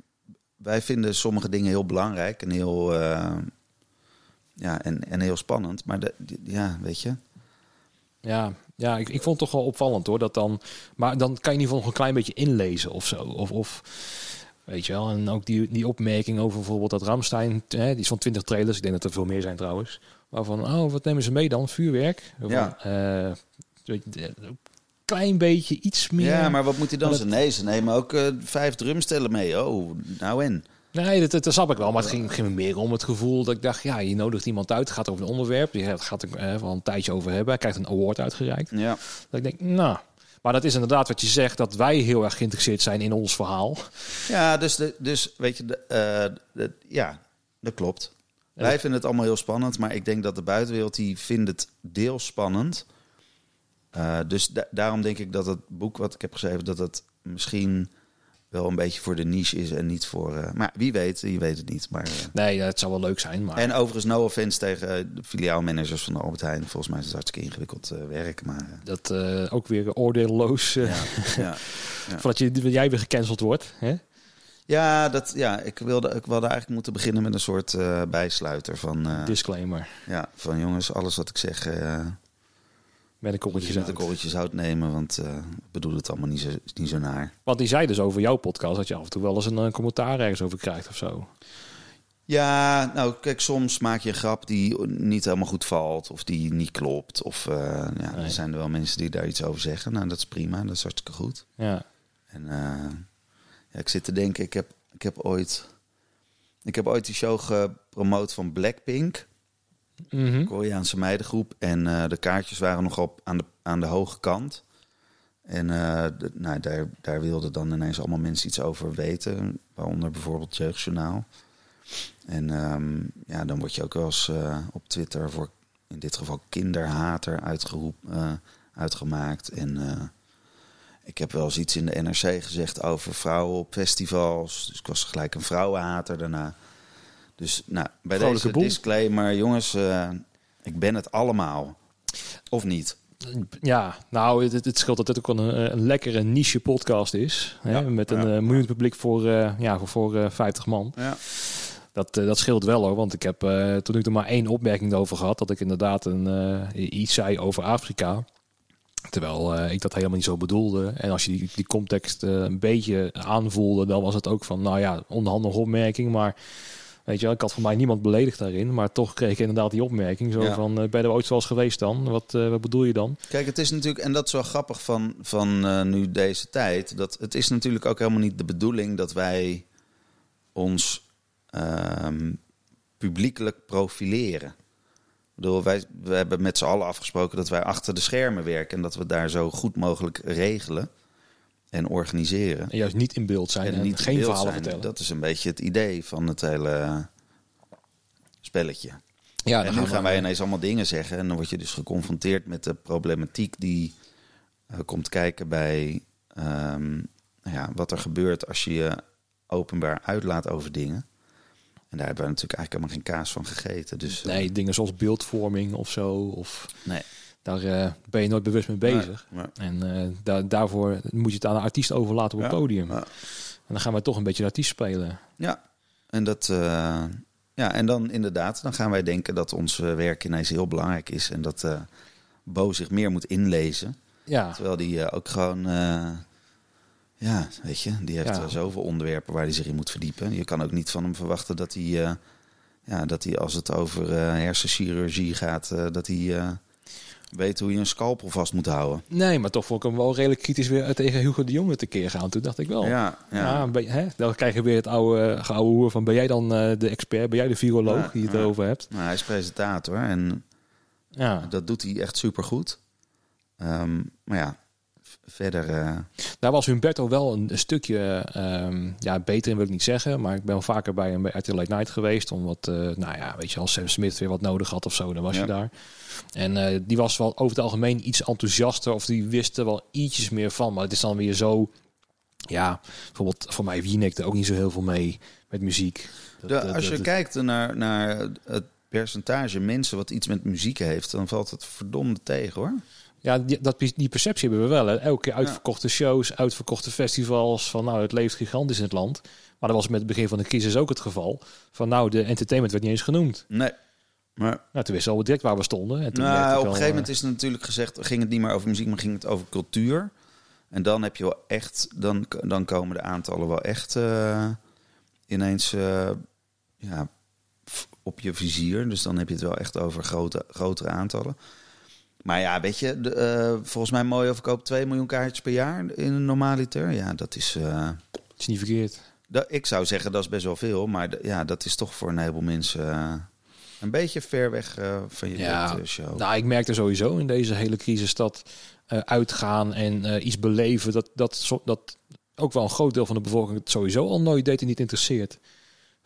wij vinden sommige dingen heel belangrijk en heel. Ja, en, en heel spannend. Maar de, ja, weet je. ja, ja ik, ik vond het toch wel opvallend hoor. Dat dan, maar dan kan je in ieder geval nog een klein beetje inlezen of zo. Of, of weet je wel. En ook die, die opmerking over bijvoorbeeld dat Ramstein. Hè, die is van 20 trailers. Ik denk dat er veel meer zijn trouwens. Waarvan, oh, wat nemen ze mee dan? Vuurwerk? Van, Ja. eh, weet je, een klein beetje iets meer. Ja, maar wat moet hij dan Maar zeggen? Nee, ze nemen ook eh, vijf drumstellen mee. Oh, nou en. Nee, dat, dat, dat snap ik wel. Maar het ging, ging me meer om het gevoel dat ik dacht, ja, je nodigt iemand uit. Het gaat over een onderwerp. Die gaat er eh, wel een tijdje over hebben. Hij krijgt een award uitgereikt. Ja. Dat ik denk, nou... Maar dat is inderdaad wat je zegt, dat wij heel erg geïnteresseerd zijn in ons verhaal. Ja, dus, de, dus weet je, de, eh, de- ja, dat klopt. Wij vinden het allemaal heel spannend, maar ik denk dat de buitenwereld die vindt het deels spannend. Eh, dus da- daarom denk ik dat het boek wat ik heb geschreven, dat het misschien wel een beetje voor de niche is en niet voor. eh, maar wie weet, je weet het niet. Maar, eh, Nee, het zou wel leuk zijn, maar... en overigens, no offense tegen de filiaalmanagers van de Albert Heijn. Volgens mij is het hartstikke ingewikkeld eh, werk. Maar Dat ook weer oordeelloos, ja, ja. Ja. voordat je, jij weer gecanceld wordt. Hè? Ja, dat, ja ik, wilde, ik wilde eigenlijk moeten beginnen met een soort bijsluiter van. Disclaimer, Ja, van jongens, alles wat ik zeg, met een korreltje je met een zout. korreltje zout nemen, want ik bedoel het allemaal niet zo, niet zo naar. Want die zei dus over jouw podcast dat je af en toe wel eens een eh, commentaar ergens over krijgt of zo. Ja, nou kijk, soms maak je een grap die niet helemaal goed valt of die niet klopt. Of eh, ja, Nee. er zijn er wel mensen die daar iets over zeggen. Nou, dat is prima, dat is hartstikke goed. Ja, En ja, ik zit te denken, ik heb, ik heb ooit... Ik heb ooit die show gepromoot van Blackpink, Mhm. Koreaanse meidengroep. En eh, de kaartjes waren nog op aan de, aan de hoge kant. En eh, nou, daar, daar wilden dan ineens allemaal mensen iets over weten. Waaronder bijvoorbeeld Jeugdjournaal. En ehm, ja, dan word je ook wel eens eh, op Twitter voor in dit geval kinderhater uitgemaakt. En ik heb wel eens iets in de NRC gezegd over vrouwen op festivals. Dus ik was gelijk een vrouwenhater daarna. Dus nou, bij Vrolijke deze boel. disclaimer, jongens, eh, ik ben het allemaal. Of niet? Ja, nou, het, het scheelt dat dit ook een, eh, een lekkere niche podcast is. Hè, Ja, met een ja. eh, miljoen publiek voor, ja, voor, voor eh, 50 man. Ja. Dat, dat scheelt wel hoor, want ik heb toen ik er maar één opmerking over gehad, dat ik inderdaad een, iets zei over Afrika. Terwijl ik dat helemaal niet zo bedoelde. En als je die, die context een beetje aanvoelde, dan was het ook van, nou ja, onderhandige opmerking. Maar weet je wel, ik had voor mij niemand beledigd daarin. Maar toch kreeg ik inderdaad die opmerking. Zo Ja. van, eh, ben je er ooit zoals geweest dan? Wat, eh, wat bedoel je dan? Kijk, het is natuurlijk, en dat is wel grappig van, van eh, nu deze tijd. Dat het is natuurlijk ook helemaal niet de bedoeling dat wij ons ehm, publiekelijk profileren. Ik bedoel, wij, we hebben met z'n allen afgesproken dat wij achter de schermen werken en dat we daar zo goed mogelijk regelen en organiseren. En juist niet in beeld zijn en, niet geen verhalen zijn. vertellen. Dat is een beetje het idee van het hele spelletje. ja, en nu gaan wij ineens allemaal dingen zeggen. En dan word je dus geconfronteerd met de problematiek die eh, komt kijken bij ehm, ja, wat er gebeurt als je je openbaar uitlaat over dingen. En daar hebben we natuurlijk eigenlijk helemaal geen kaas van gegeten. Dus, eh, Nee, dingen zoals beeldvorming of zo. Of nee. Daar eh, ben je nooit bewust mee bezig. En daar daarvoor moet je het aan de artiest overlaten op het Ja, podium. ja. En dan gaan we toch een beetje de artiest spelen. ja, en dat. eh, ja, en dan inderdaad, dan gaan wij denken dat ons werk ineens heel belangrijk is. En dat Bo zich meer moet inlezen. Ja, Terwijl die ook gewoon. ja, weet je, die heeft Ja. zoveel onderwerpen waar hij zich in moet verdiepen. Je kan ook niet van hem verwachten dat hij. ja, dat hij als het over hersenchirurgie gaat, dat hij weet hoe je een scalpel vast moet houden. nee, maar toch vond ik hem wel redelijk kritisch weer tegen Hugo de Jonge tekeer gaan. Toen dacht ik wel. Ja, Ja, je- hè? dan krijg je weer het oude geoude hoer van ben jij dan eh, de expert, ben jij de viroloog Ja, die het ja. erover hebt? Nou, hij is presentator en Ja, dat doet hij echt supergoed. Ehm maar ja, verder. eh, daar was Humberto wel een, een stukje ehm, ja, beter in wil ik niet zeggen, maar ik ben wel vaker bij hem bij RTL Late Night geweest om wat, eh, nou ja, weet je, als Sam Smith weer wat nodig had of zo, dan was Ja. je daar. En eh, die was wel over het algemeen iets enthousiaster of die wist er wel ietsjes meer van, maar het is dan weer zo, ja, bijvoorbeeld voor mij Wienek er ook niet zo heel veel mee met muziek. Dat- de, dat- als je kijkt naar, naar het percentage mensen wat iets met muziek heeft, dan valt het verdomde tegen hoor. Ja, die, dat, die perceptie hebben we wel. Hè. Elke keer uitverkochte shows, uitverkochte festivals. Van nou, het leeft gigantisch in het land. Maar dat was met het begin van de crisis ook het geval. Van nou, de entertainment werd niet eens genoemd. Nee. Maar Nou, toen wisten we al direct waar we stonden. En toen nou, op een gegeven moment is het natuurlijk gezegd, ging het niet meer over muziek, maar ging het over cultuur. En dan heb je wel echt, dan, dan komen de aantallen wel echt eh, ineens eh, ja, op je vizier. Dus dan heb je het wel echt over grote, grotere aantallen. Maar ja, weet je, de, eh, volgens mij mooi verkoopt 2 miljoen kaartjes per jaar in een normaliter. Ja, dat is. eh, is niet verkeerd. dat, ik zou zeggen dat is best wel veel, maar ja, dat is toch voor een heleboel mensen eh, een beetje ver weg van je Ja, show. Nou, ik merkte sowieso in deze hele crisis dat uitgaan en iets beleven... Dat, dat, dat ook wel een groot deel van de bevolking het sowieso al nooit deed en niet interesseert.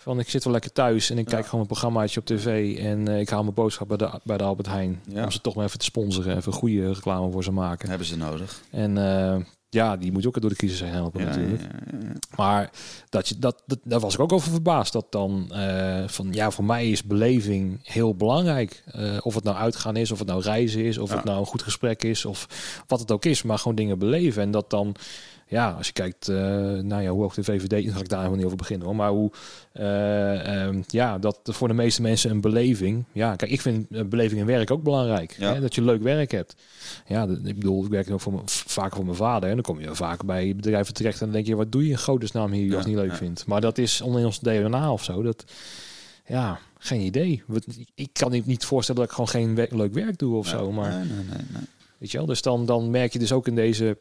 Van ik zit wel lekker thuis en ik kijk gewoon een programmaatje op tv... en eh, ik haal mijn boodschap bij de, bij de Albert Heijn... Om ze toch maar even te sponsoren... even goede reclame voor ze maken. hebben ze nodig. En eh, ja, die moet je ook door de crisis heen helpen Ja, natuurlijk. ja, ja, ja. Maar dat je, dat, dat, daar was ik ook over verbaasd. Dat dan eh, van ja, voor mij is beleving heel belangrijk. Of het nou uitgaan is, of het nou reizen is, of het nou een goed gesprek is, of wat het ook is. Maar gewoon dingen beleven. En dat dan, ja, als je kijkt, eh nou ja, hoe hoog de VVD, dan ga ik daar helemaal niet over beginnen hoor. Maar hoe, eh, ehm, ja, dat voor de meeste mensen een beleving. Ja, kijk, ik vind eh, beleving en werk ook belangrijk. Ja. Hè? Dat je leuk werk hebt. Ja, dat- ik bedoel, ik werk ook voor, vaak voor mijn vader. En dan kom je vaak bij bedrijven terecht en dan denk je, wat doe je in godesnaam hier als je het Ja, niet leuk vindt. Maar dat is onder ons DNA of zo. Dat, ja, geen idee. Ik kan me niet voorstellen dat ik gewoon geen leuk werk doe of zo. Maar Nee, nee, nee, nee. weet je wel, dus dan, dan merk je dus ook in deze,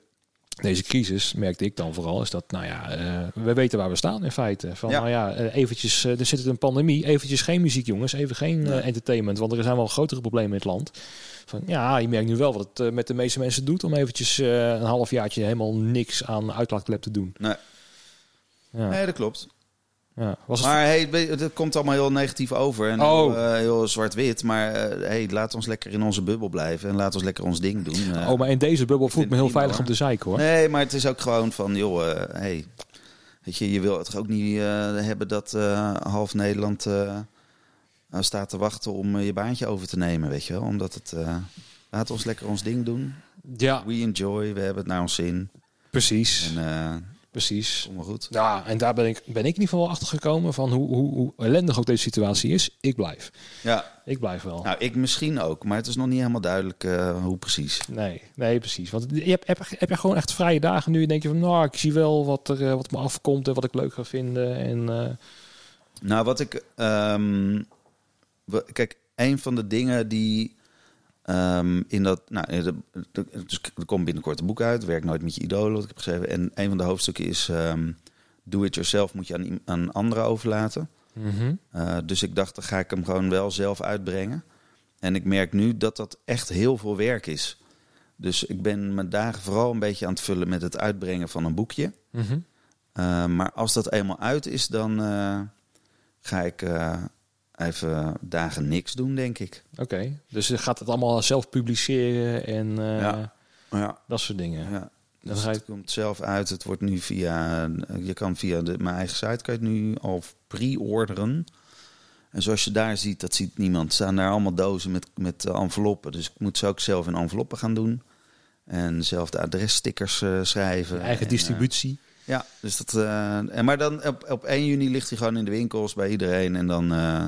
deze crisis, merkte ik dan vooral, is dat, nou ja, eh, we weten waar we staan in feite. Van, Ja. nou ja, eh, eventjes, eh, er zit een pandemie, eventjes geen muziek jongens, even geen entertainment, want er zijn wel grotere problemen in het land. Van, ja, je merkt nu wel wat het met de meeste mensen doet om eventjes een halfjaartje helemaal niks aan uitlaatklep te doen. Nee. Ja, Nee, dat klopt. Ja. Was het, Maar hey, het komt allemaal heel negatief over en Oh. heel, eh, heel zwart-wit. Maar eh, hey, laat ons lekker in onze bubbel blijven en laat ons lekker ons ding doen. Eh, oh, maar in deze bubbel voel ik me heel veilig om te zeiken hoor. Nee, maar het is ook gewoon van, joh, eh, hey, weet je, je wil het ook niet eh, hebben dat eh, half Nederland eh, staat te wachten om eh, je baantje over te nemen, weet je wel. Omdat het, eh, laat ons lekker ons ding doen. Ja, We enjoy, we hebben het naar ons zin. precies. En eh Precies. kom maar goed. Ja, en daar ben ik, ben ik in ieder geval wel achter gekomen van hoe, hoe, hoe ellendig ook deze situatie is. Ik blijf. Ja, Ik blijf wel. nou, ik misschien ook, maar het is nog niet helemaal duidelijk eh, hoe precies. Nee, nee, precies. Want je hebt, heb, heb je gewoon echt vrije dagen nu? Denk je van, nou, ik zie wel wat er eh, wat me afkomt en wat ik leuk ga vinden. En eh, Nou, wat ik. ehm, we- kijk, een van de dingen die. Ehm, in dat. Nou, in de, de- dus er komt binnenkort een boek uit. Werk nooit met je idolen. Wat ik heb geschreven. En een van de hoofdstukken is. ehm do it yourself moet je aan, aan anderen overlaten. mhm. Eh, dus ik dacht, dan ga ik hem gewoon wel zelf uitbrengen. En ik merk nu dat dat echt heel veel werk is. Dus ik ben mijn dagen vooral een beetje aan het vullen met het uitbrengen van een boekje. Mhm. Uh, maar als dat eenmaal uit is, dan uh, ga ik even dagen niks doen, denk ik. Oké, okay. dus je gaat het allemaal zelf publiceren en uh, ja. Ja, Dat soort dingen. ja. Dan Dus ga je- het komt zelf uit. Het wordt nu via... Je kan via de, mijn eigen site kan je het nu al pre-orderen. En zoals je daar ziet, dat ziet niemand. staan daar allemaal dozen met, met eh, enveloppen. Dus ik moet ze ook zelf in enveloppen gaan doen. En zelf de adresstickers eh, schrijven. Eigen En, eh, distributie. Ja, dus dat. eh, en maar dan op, op 1 juni ligt hij gewoon in de winkels bij iedereen. En dan, eh,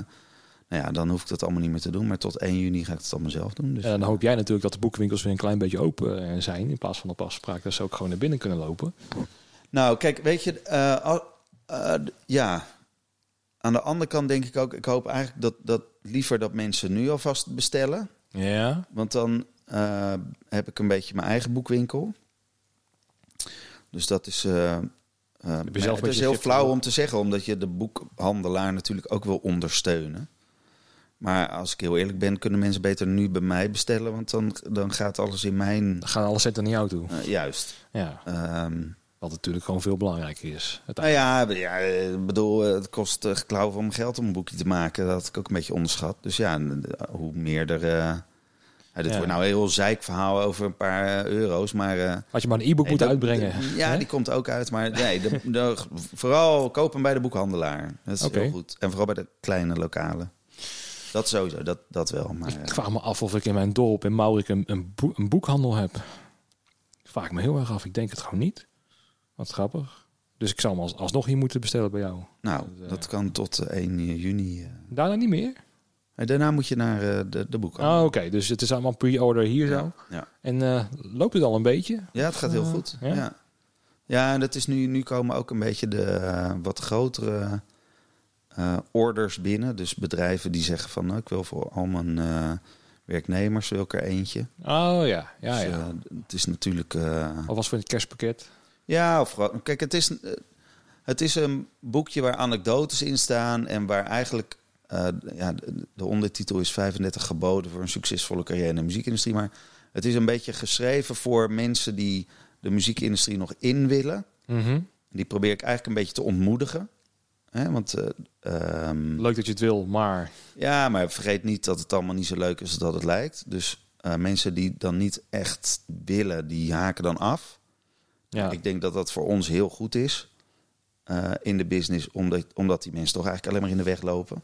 nou ja, dan hoef ik dat allemaal niet meer te doen. Maar tot 1 juni ga ik het allemaal zelf doen. Dus, En dan hoop jij natuurlijk dat de boekwinkels weer een klein beetje open eh, zijn. In plaats van op afspraak dat ze ook gewoon naar binnen kunnen lopen. Nou, kijk, weet je, ja. Aan de andere kant denk ik ook, ik hoop eigenlijk dat, dat liever dat mensen nu alvast bestellen. Ja. Want dan heb ik een beetje mijn eigen boekwinkel. Dus dat is. zelf een het is beetje heel flauw om te zeggen, omdat je de boekhandelaar natuurlijk ook wil ondersteunen. Maar als ik heel eerlijk ben, kunnen mensen beter nu bij mij bestellen. Want dan, dan gaat alles in mijn. Dan gaan alle centen naar jou toe. eh, juist. Ja. Ehm, Wat natuurlijk gewoon veel belangrijker is. Nou ja, ja, ik bedoel, het kost uh, klauwen om geld om een boekje te maken. Dat had ik ook een beetje onderschat. Dus ja, hoe meer er... eh, ja, dit Ja. wordt nou een heel zeikverhaal over een paar eh, euro's, maar... eh, Had je maar een e-book moeten dat- uitbrengen. de- ja, hè? die komt ook uit. Maar nee, de, de- vooral koop hem bij de boekhandelaar. Dat is Oké. heel goed. En vooral bij de kleine lokalen. Dat sowieso, dat, dat wel. Maar, Ik vraag me af of ik in mijn dorp in Maurik een, een, boek- een boekhandel heb. Ik vraag ik me heel erg af. Ik denk het gewoon niet. Wat grappig. Dus ik zou hem als, alsnog hier moeten bestellen bij jou. nou, dat, eh, dat kan tot eh, 1 juni. eh. Daarna niet meer? En daarna moet je naar eh, de, de boekhandel. Oh, oké. Dus het is allemaal pre-order hier zo. Ja. En eh, loopt het al een beetje? Ja, het gaat heel Eh, goed. ja? Ja, ja. en dat is nu, nu komen ook een beetje de wat grotere orders binnen. Dus bedrijven die zeggen van, nou, ik wil voor al mijn werknemers wil ik er eentje. Oh ja, ja, Dus, ja. het is natuurlijk... eh, Alvast voor het kerstpakket. ja, of. Kijk, het is, het is een boekje waar anekdotes in staan en waar eigenlijk... eh, ja, de, de ondertitel is 35 geboden voor een succesvolle carrière in de muziekindustrie. Maar het is een beetje geschreven voor mensen die de muziekindustrie nog in willen. Mhm. Die probeer ik eigenlijk een beetje te ontmoedigen. Hè, want eh, ehm, Leuk dat je het wil, maar... ja, maar vergeet niet dat het allemaal niet zo leuk is als dat het lijkt. Dus eh, mensen die dan niet echt willen, die haken dan af. Ja, Ik denk dat dat voor ons heel goed is in de business, omdat, omdat die mensen toch eigenlijk alleen maar in de weg lopen.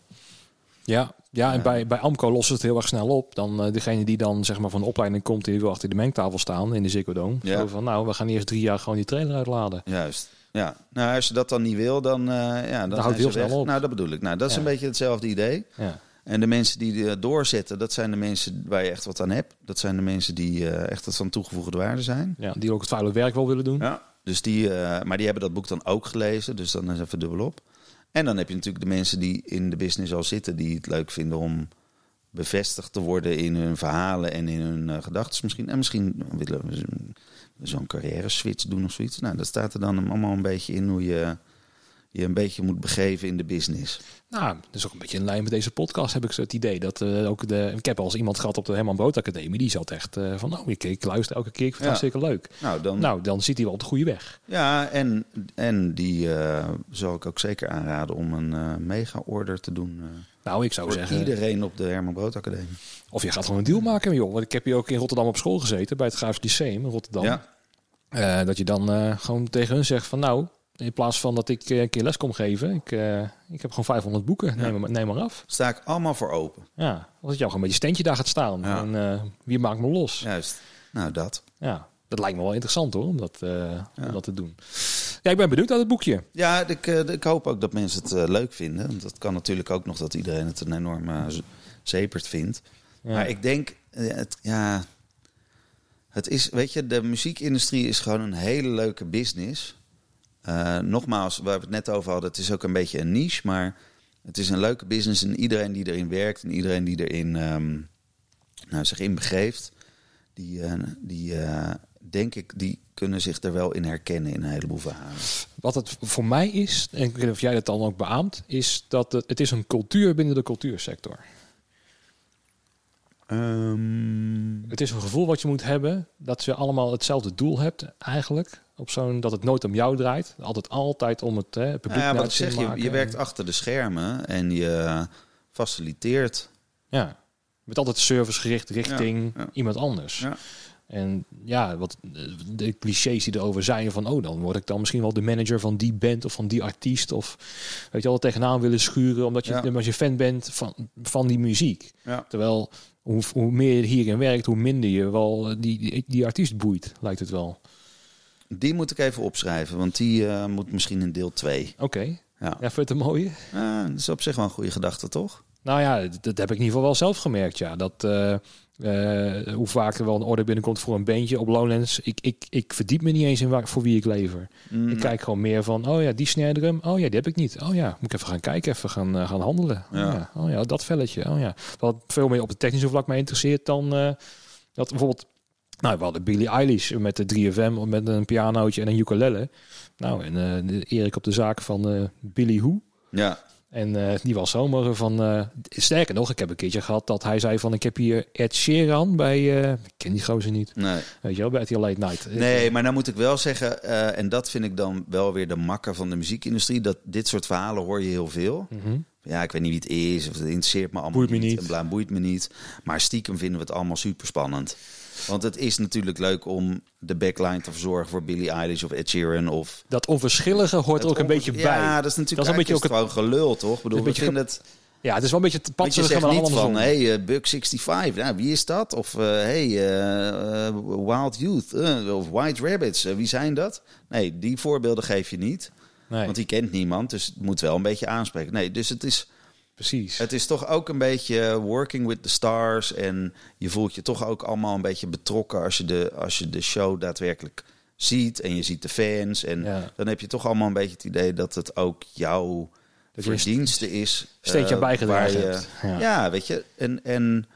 Ja, ja en. Bij, bij Amco lost het heel erg snel op. Dan eh, degene die dan zeg maar van de opleiding komt... die wil achter de mengtafel staan in de Ziggo Dome. Ja. Zo van, nou, we gaan eerst drie jaar gewoon die trailer uitladen. Juist. Ja, nou als je dat dan niet wil, dan, eh ja, dan houdt heel snel op. Nou, dat bedoel ik. Nou, dat is Ja. een beetje hetzelfde idee. Ja. En de mensen die eh, doorzetten, dat zijn de mensen waar je echt wat aan hebt. Dat zijn de mensen die echt wat van toegevoegde waarde zijn. ja, die ook het vuile werk wel willen doen. Ja. Dus die, maar die hebben dat boek dan ook gelezen, dus dan is even dubbel op. En dan heb je natuurlijk de mensen die in de business al zitten, die het leuk vinden om bevestigd te worden in hun verhalen en in hun eh, gedachten misschien. En misschien willen we zo'n- zo'n carrière switch doen of zoiets. Nou, dat staat er dan allemaal een beetje in hoe je je een beetje moet begeven in de business. Nou, dat is ook een beetje in lijn met deze podcast heb ik zo het idee dat eh, ook de... Ik heb al eens iemand gehad op de Herman Brood Academie. Die zat echt eh, van, nou, ik, ik luister elke keer. Ik vind het Ja. hartstikke leuk. Nou, dan, Nou, dan zit hij wel op de goede weg. ja, en, en die eh, zal ik ook zeker aanraden om een mega-order te doen. Nou, ik zou zeggen... iedereen op de Herman Brood Academie. Of je gaat gewoon een deal maken, joh. Want ik heb hier ook in Rotterdam op school gezeten, bij het Graafs Lyceum in Rotterdam. Ja, dat je dan gewoon tegen hun zegt van, nou, in plaats van dat ik eh, een keer les kom geven, ik, eh, ik heb gewoon 500 boeken, neem, maar, neem maar af. sta ik allemaal voor open. Ja, als je jou gewoon met je steentje daar gaat staan. Ja. En eh, wie maakt me los? Ja. Juist. Nou, dat. dat lijkt me wel interessant hoor, om dat, om dat te doen. Ja, ik ben benieuwd naar het boekje. Ja, ik, ik hoop ook dat mensen het leuk vinden. Want dat kan natuurlijk ook nog dat iedereen het een enorm eh, z- zeperd vindt. Ja. Maar ik denk, het, ja, het is, weet je, de muziekindustrie is gewoon een hele leuke business. Eh, nogmaals, waar we het net over hadden, het is ook een beetje een niche, maar het is een leuke business en iedereen die erin werkt en iedereen die erin ehm, nou, zich in begeeft, die, eh, die eh, denk ik, die kunnen zich er wel in herkennen in een heleboel verhalen. Wat het voor mij is, en ik weet niet of jij dat dan ook beaamt, is dat het, het is een cultuur binnen de cultuursector. Ehm, Het is een gevoel wat je moet hebben dat je allemaal hetzelfde doel hebt eigenlijk. Op zo'n dat het nooit om jou draait, altijd altijd om het, hè, het publiek. Ja, wat zeg, je, je werkt achter de schermen en je faciliteert. Ja, met altijd servicegericht richting Ja, ja. iemand anders. Ja. En ja, wat eh, de clichés die erover zijn van, oh, dan word ik dan misschien wel de manager van die band of van die artiest. Of weet je wel, tegenaan willen schuren omdat je, als je fan bent van, van die muziek. Ja. Terwijl hoe, hoe meer je hierin werkt, hoe minder je wel die, die, die artiest boeit, lijkt het wel. Die moet ik even opschrijven, want die eh, moet misschien in deel 2. Oké, Ja. ja, vind je het een mooie? Dat is op zich wel een goede gedachte, toch? Nou ja, dat, dat heb ik in ieder geval wel zelf gemerkt, ja. Dat eh, eh, hoe vaak er wel een order binnenkomt voor een bandje op Lowlands. Ik, ik, ik verdiep me niet eens in waar, voor wie ik lever. Mm, Ik kijk gewoon meer van, oh ja, die snare drum. Oh ja, die heb ik niet. Oh ja, moet ik even gaan kijken, even gaan, gaan handelen. Oh Ja. Oh ja, dat velletje. Oh ja. Wat veel meer op het technische vlak mij interesseert dan dat bijvoorbeeld... Nou, we hadden Billie Eilish met de 3FM met een pianootje en een ukulele. Nou, en eh, Erik op de zaak van eh Billy Who. Ja, En eh, die was zomaar van... sterker nog, ik heb een keertje gehad dat hij zei van... Ik heb hier Ed Sheeran bij... ik ken die gozer niet. nee. Weet je wel, bij RTL Late Night. Nee, maar nou moet ik wel zeggen, en dat vind ik dan wel weer de makker van de muziekindustrie, dat dit soort verhalen hoor je heel veel. Mhm. Ja, ik weet niet wie het is, of het interesseert me allemaal Boeit me niet. En bla, boeit me niet. Maar stiekem vinden we het allemaal super spannend. Want het is natuurlijk leuk om de backline te verzorgen voor Billie Eilish of Ed Sheeran of... Dat onverschillige hoort er ook een beetje bij. Ja, dat is natuurlijk Dat is een beetje is het gewoon gelul, toch? Bedoel, we vinden het... Ja, het is wel een beetje te je zegt niet van, hey, eh, Buck 65, nou, wie is dat? Of, eh, hey, eh, Wild Youth, of White Rabbits, wie zijn dat? Nee, die voorbeelden geef je niet, nee, want die kent niemand, dus het moet wel een beetje aanspreken. Nee, dus het is, precies. het is toch ook een beetje working with the stars en je voelt je toch ook allemaal een beetje betrokken als je de, als je de show daadwerkelijk ziet en je ziet de fans en Ja. dan heb je toch allemaal een beetje het idee dat het ook jouw Dat je verdienste is. steentje eh, bijgedragen waar je- hebt. Ja. ja, weet je. En, en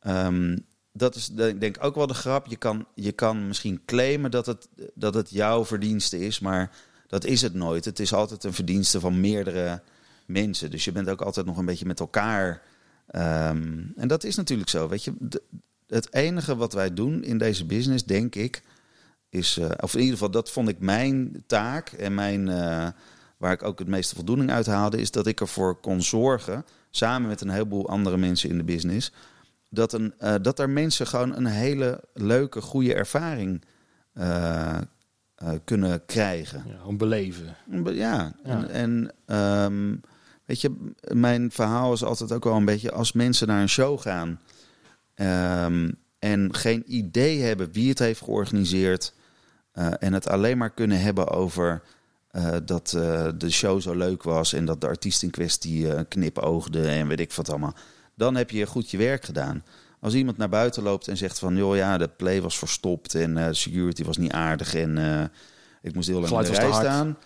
ehm, dat is denk ik ook wel de grap. Je kan, je kan misschien claimen dat het, dat het jouw verdienste is, maar dat is het nooit. Het is altijd een verdienste van meerdere mensen. Dus je bent ook altijd nog een beetje met elkaar. ehm, en dat is natuurlijk zo. Weet je, De- het enige wat wij doen in deze business, denk ik, is, eh, of in ieder geval, dat vond ik mijn taak en mijn, eh, waar ik ook het meeste voldoening uit haalde, is dat ik ervoor kon zorgen, samen met een heleboel andere mensen in de business, dat, een, eh, dat er mensen gewoon een hele leuke, goede ervaring kunnen krijgen. Ja, gewoon beleven. Ja, Ja. en, en ehm, weet je, mijn verhaal is altijd ook wel een beetje als mensen naar een show gaan ehm, en geen idee hebben wie het heeft georganiseerd eh, en het alleen maar kunnen hebben over eh, dat eh, de show zo leuk was en dat de artiest in kwestie eh, knipoogde en weet ik wat allemaal, dan heb je goed je werk gedaan. Als iemand naar buiten loopt en zegt van, joh ja, de play was verstopt en security was niet aardig en ik moest heel lang in de rij hard. staan.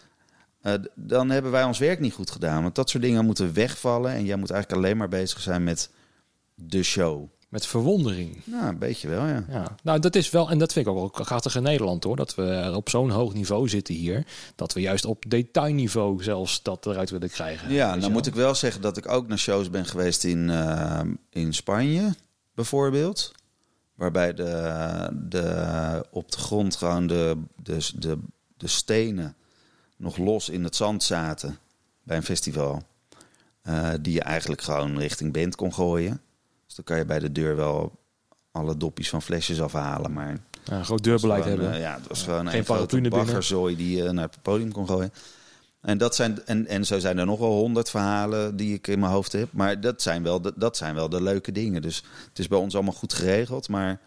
Eh, dan hebben wij ons werk niet goed gedaan. Want dat soort dingen moeten wegvallen. En jij moet eigenlijk alleen maar bezig zijn met de show. Met verwondering. Nou, een beetje wel, ja. Ja, nou dat is wel, en dat vind ik ook wel krachtig in Nederland hoor, dat we op zo'n hoog niveau zitten hier, dat we juist op detailniveau zelfs dat eruit willen krijgen. Ja, nou moet ik wel zeggen dat ik ook naar shows ben geweest in, eh, in Spanje, bijvoorbeeld. Waarbij de, de, op de grond gewoon de, de, de, de stenen nog los in het zand zaten bij een festival. Eh, die je eigenlijk gewoon richting band kon gooien. Dus dan kan je bij de deur wel alle doppies van flesjes afhalen. Maar Ja, een groot deurbeleid gewoon, hebben. eh, ja, het was gewoon Geen een grote baggerzooi die je naar het podium kon gooien. En, dat zijn, en, en zo zijn er nog wel honderd verhalen die ik in mijn hoofd heb. Maar dat zijn wel de, dat zijn wel de leuke dingen. Dus het is bij ons allemaal goed geregeld. Maar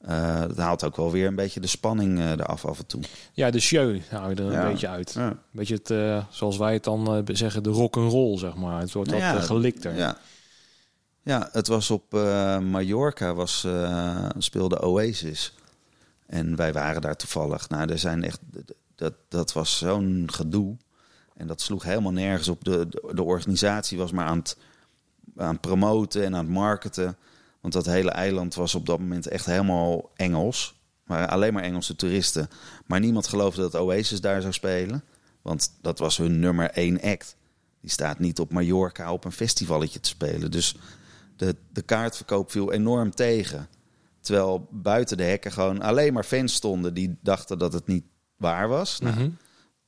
eh, het haalt ook wel weer een beetje de spanning eh, eraf af en toe. Ja, de show hou je er Ja. een beetje uit. Ja. Een beetje het, eh, zoals wij het dan zeggen, de rock and roll zeg maar. Het wordt Nou wat ja, gelikter. Ja. ja, het was op Mallorca, was, speelde Oasis. En wij waren daar toevallig. Nou, er zijn echt, dat, dat was zo'n gedoe. En dat sloeg helemaal nergens op. De, de, de organisatie was maar aan het, aan het promoten en aan het marketen. Want dat hele eiland was op dat moment echt helemaal Engels. Maar alleen maar Engelse toeristen. Maar niemand geloofde dat Oasis daar zou spelen. Want dat was hun nummer één act. Die staat niet op Mallorca op een festivalletje te spelen. Dus de, de kaartverkoop viel enorm tegen. Terwijl buiten de hekken gewoon alleen maar fans stonden die dachten dat het niet waar was. Nou, Mhm.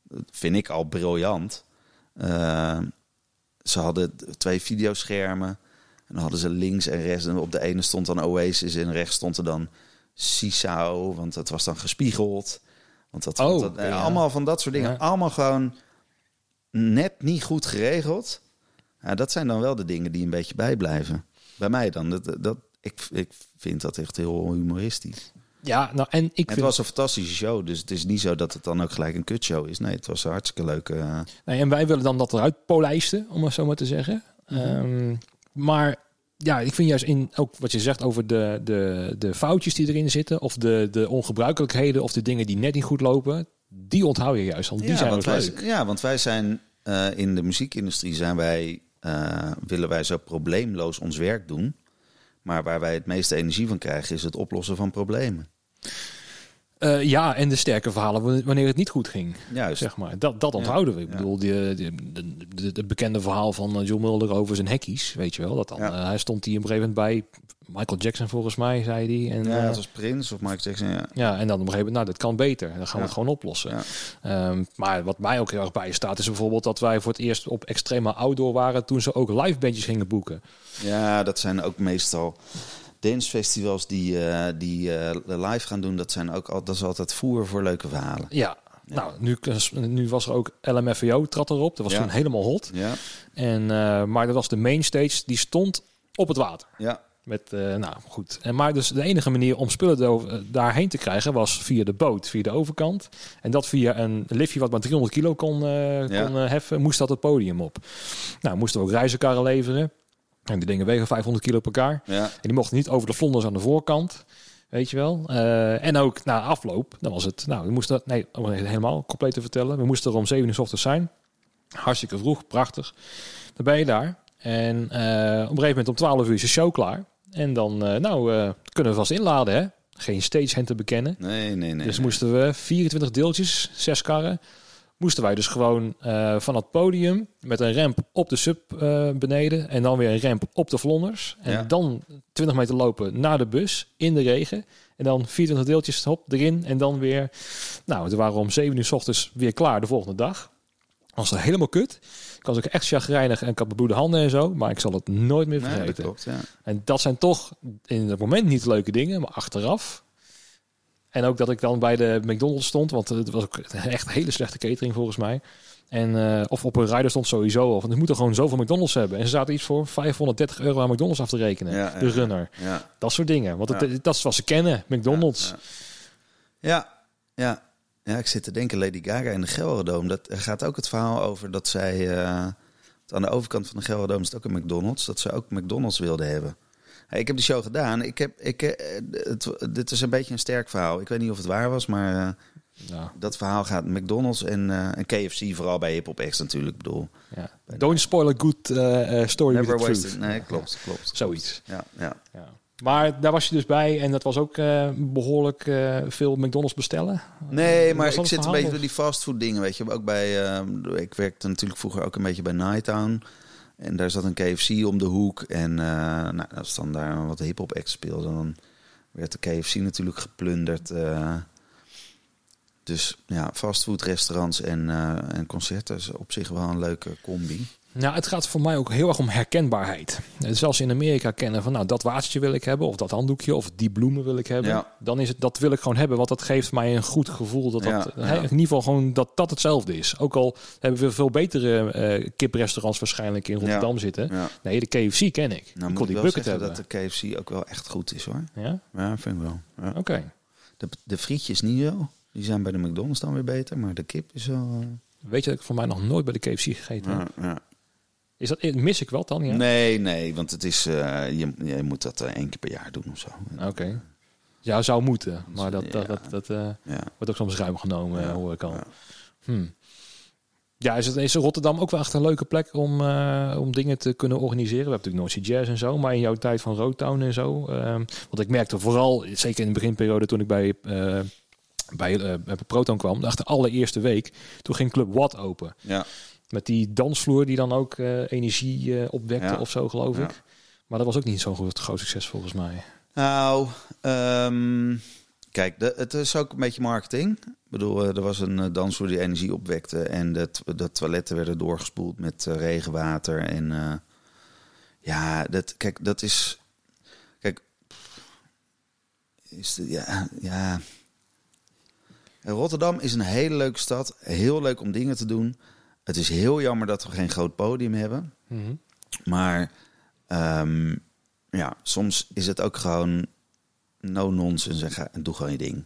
dat vind ik al briljant. Eh, ze hadden twee videoschermen. En dan hadden ze links en rechts. En op de ene stond dan Oasis en rechts stond er dan Sisao, want dat was dan gespiegeld. Want dat, Oh, dat- ja. allemaal van dat soort dingen. Ja. Allemaal gewoon net niet goed geregeld. Ja, dat zijn dan wel de dingen die een beetje bijblijven. Bij mij dan. Dat, dat, ik, ik vind dat echt heel humoristisch. Ja, nou en ik Het vind... was een fantastische show, dus het is niet zo dat het dan ook gelijk een kutshow is. Nee, het was een hartstikke leuk. eh, Nee, en wij willen dan dat eruit polijsten, om het zo maar te zeggen. Mhm. Ehm, maar ja, ik vind juist in ook wat je zegt over de, de, de foutjes die erin zitten, of de, de ongebruikelijkheden, of de dingen die net niet goed lopen, die onthoud je juist. Want die zijn want wij, leuk. ja, want wij zijn eh, in de muziekindustrie zijn wij, eh, willen wij zo probleemloos ons werk doen. Maar waar wij het meeste energie van krijgen is het oplossen van problemen. Eh, ja, en de sterke verhalen wanneer het niet goed ging. Juist. Zeg maar. Dat, dat onthouden we. Ik bedoel, de, de bekende verhaal van eh, John Mulder over zijn hekkies, weet je wel. Dat dan, eh, hij stond hier op een gegeven moment bij Michael Jackson volgens mij, zei hij. En, Ja, eh, het was Prins of Michael Jackson. Ja. Ja, en dan op een gegeven moment, nou, dat kan beter. Dan gaan we het gewoon oplossen. Ehm, maar wat mij ook heel erg bij staat, is bijvoorbeeld dat wij voor het eerst op extreme outdoor waren toen ze ook live bandjes gingen boeken. ja, dat zijn ook meestal dancefestivals die, eh, die eh, live gaan doen. Dat, zijn ook al, dat is altijd voer voor leuke verhalen. Ja, nou, nu, nu was er ook LMFAO trad erop. Dat was Ja. toen helemaal hot. Ja, En, eh, maar dat was de mainstage, die stond op het water. ja, Met, nou goed. En maar dus de enige manier om spullen daarheen te krijgen was via de boot, via de overkant. En dat via een liftje wat maar 300 kilo kon, kon heffen, moest dat het podium op. Nou, moesten we ook reizenkarren leveren. En die dingen wegen 500 kilo per elkaar. ja. En die mochten niet over de vlonders aan de voorkant. Weet je wel. Eh, en ook na afloop, dan was het, nou, we moesten, nee, om het helemaal compleet te vertellen. We moesten er om 7 uur 's ochtends zijn. Hartstikke vroeg, prachtig. Dan ben je daar. En eh, op een gegeven moment om 12 uur is de show klaar. En dan, eh, nou, kunnen we vast inladen, hè. Geen stagehand te bekennen. Nee, nee, nee. dus nee. moesten we 24 deeltjes, zes karren. Moesten wij dus gewoon eh, van het podium met een ramp op de sub eh, beneden. En dan weer een ramp op de vlonders. En Ja. dan 20 meter lopen naar de bus in de regen. En dan 24 deeltjes hop erin. En dan weer. Nou, we waren om 7 uur s ochtends weer klaar de volgende dag. Was er helemaal kut. Ik was ook echt chagrijnig en ik had bebloede handen en zo. Maar ik zal het nooit meer Nee, dat vergeten. klopt, ja. En dat zijn toch in het moment niet leuke dingen, maar achteraf. En ook dat ik dan bij de McDonald's stond, want het was ook echt een hele slechte catering volgens mij. En, eh, of op een rider stond sowieso. Of, want we moeten gewoon zoveel McDonald's hebben. En ze zaten iets voor 530 euro aan McDonald's af te rekenen. Ja, de runner. Ja, Dat soort dingen. Want het, Ja. dat is wat ze kennen. McDonald's. Ja, ja. ja. Ik zit te denken, Lady Gaga in de Gelderdoom. Dat er gaat ook het verhaal over dat zij... eh, aan de overkant van de Gelderdoom is het ook een McDonald's. Dat ze ook McDonald's wilden hebben. Hey, ik heb die show gedaan. Ik heb, ik, eh, het, dit is een beetje een sterk verhaal. Ik weet niet of het waar was, maar eh, Ja, dat verhaal gaat McDonald's en, eh, en KFC, vooral bij Hip Hop X natuurlijk. Ik bedoel, ja. Don't spoil a good story never with wasted. truth. Nee, klopt, klopt. Zoiets. Ja, ja. Ja. Maar daar was je dus bij en dat was ook eh, behoorlijk eh, veel McDonald's bestellen. Nee, maar ik zit een beetje door die fastfood dingen, weet je. Ook bij, ik werkte natuurlijk vroeger ook een beetje bij Nighttown. En daar zat een KFC om de hoek. En eh, nou, als dan daar wat hip-hop acts speelde, dan werd de KFC natuurlijk geplunderd. eh. dus ja, fastfood restaurants en, eh, en concerten is op zich wel een leuke combi. Nou, het gaat voor mij ook heel erg om herkenbaarheid. Eh, Zelfs in Amerika kennen van, nou, dat watertje wil ik hebben, of dat handdoekje, of die bloemen wil ik hebben. Ja. Dan is het, dat wil ik gewoon hebben, want dat geeft mij een goed gevoel dat dat, Ja, eh, in ieder geval gewoon dat dat hetzelfde is. Ook al hebben we veel betere eh, kiprestaurants waarschijnlijk in Rotterdam zitten. Nee, de KFC ken ik. Nou ik moet kon die wel bucket zeggen hebben. dat de KFC ook wel echt goed is hoor. Ja, Ja, vind ik wel. Ja. oké. De, de frietjes niet zo. Die zijn bij de McDonald's dan weer beter. Maar de kip is wel... Weet je dat ik voor mij nog nooit bij de KFC gegeten heb? ja, ja. Is dat, mis ik wel dan, ja? Nee, nee, want het is, eh, je, je moet dat eh, één keer per jaar doen of zo. Oké. Ja, zou moeten. Maar dat, dat, dat, dat eh, Ja. wordt ook soms ruim genomen, Ja, hoor ik al. ja. Hmm. Ja, is, het, is Rotterdam ook wel echt een leuke plek om, om dingen te kunnen organiseren? We hebben natuurlijk Noordse Jazz en zo, maar in jouw tijd van Roadtown en zo. ehm, want ik merkte vooral, zeker in de beginperiode toen ik bij, bij, bij Proton kwam, de allereerste week, toen ging Club Watt open. Ja. Met die dansvloer die dan ook eh, energie eh, opwekte Ja. of zo, geloof Ja. ik. Maar dat was ook niet zo'n groot, groot succes volgens mij. Nou, ehm, kijk, de, het is ook een beetje marketing. Ik bedoel, eh, er was een dansvloer die energie opwekte. En de, de toiletten werden doorgespoeld met regenwater. En ja, dat, kijk, dat is... Kijk, is de, ja, ja. Rotterdam is een hele leuke stad. Heel leuk om dingen te doen. Het is heel jammer dat we geen groot podium hebben. Mhm. Maar ehm, ja, soms is het ook gewoon no nonsense en, ga, en doe gewoon je ding.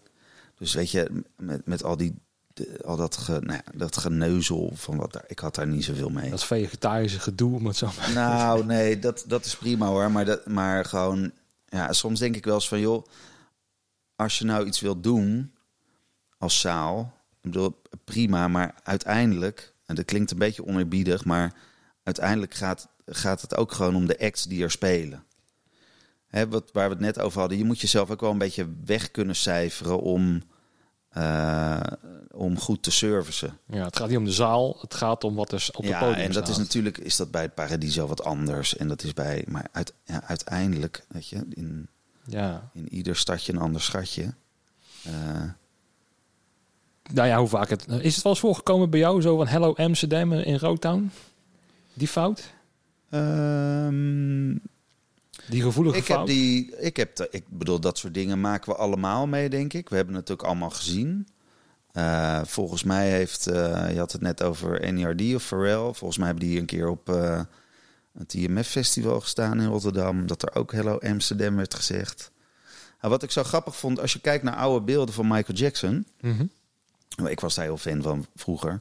Dus weet je, met, met al die de- al dat, ge, nou ja, dat geneuzel van wat daar, ik had daar niet zoveel mee. Dat vegetarische gedoe, om het zo maar Nou, nee, dat, dat is prima hoor. Maar, dat, maar gewoon, ja, soms denk ik wel eens van, joh, als je nou iets wilt doen als zaal, ik bedoel, prima, maar uiteindelijk, en dat klinkt een beetje oneerbiedig, maar uiteindelijk gaat, gaat het ook gewoon om de acts die er spelen. Hè, wat, waar we het net over hadden, je moet jezelf ook wel een beetje weg kunnen cijferen om, eh, om goed te servicen. Ja, het gaat niet om de zaal, het gaat om wat er op het Ja, podium en dat is staat. natuurlijk is dat bij het Paradiso wat anders. En dat is bij, maar uit, ja, uiteindelijk, weet je, in, Ja. in ieder stadje een ander schatje. Eh, Nou ja, hoe vaak het... Is het wel eens voorgekomen bij jou, zo van Hello Amsterdam in Rotown? Die fout? ehm, Die gevoelige ik heb fout? die, ik heb, ik bedoel, dat soort dingen maken we allemaal mee, denk ik. We hebben het ook allemaal gezien. Eh, volgens mij heeft, eh, je had het net over NERD of Pharrell. Volgens mij hebben die een keer op eh, het IMF-festival gestaan in Rotterdam. Dat er ook Hello Amsterdam werd gezegd. Nou, wat ik zo grappig vond, als je kijkt naar oude beelden van Michael Jackson. Mhm. Ik was daar heel fan van vroeger.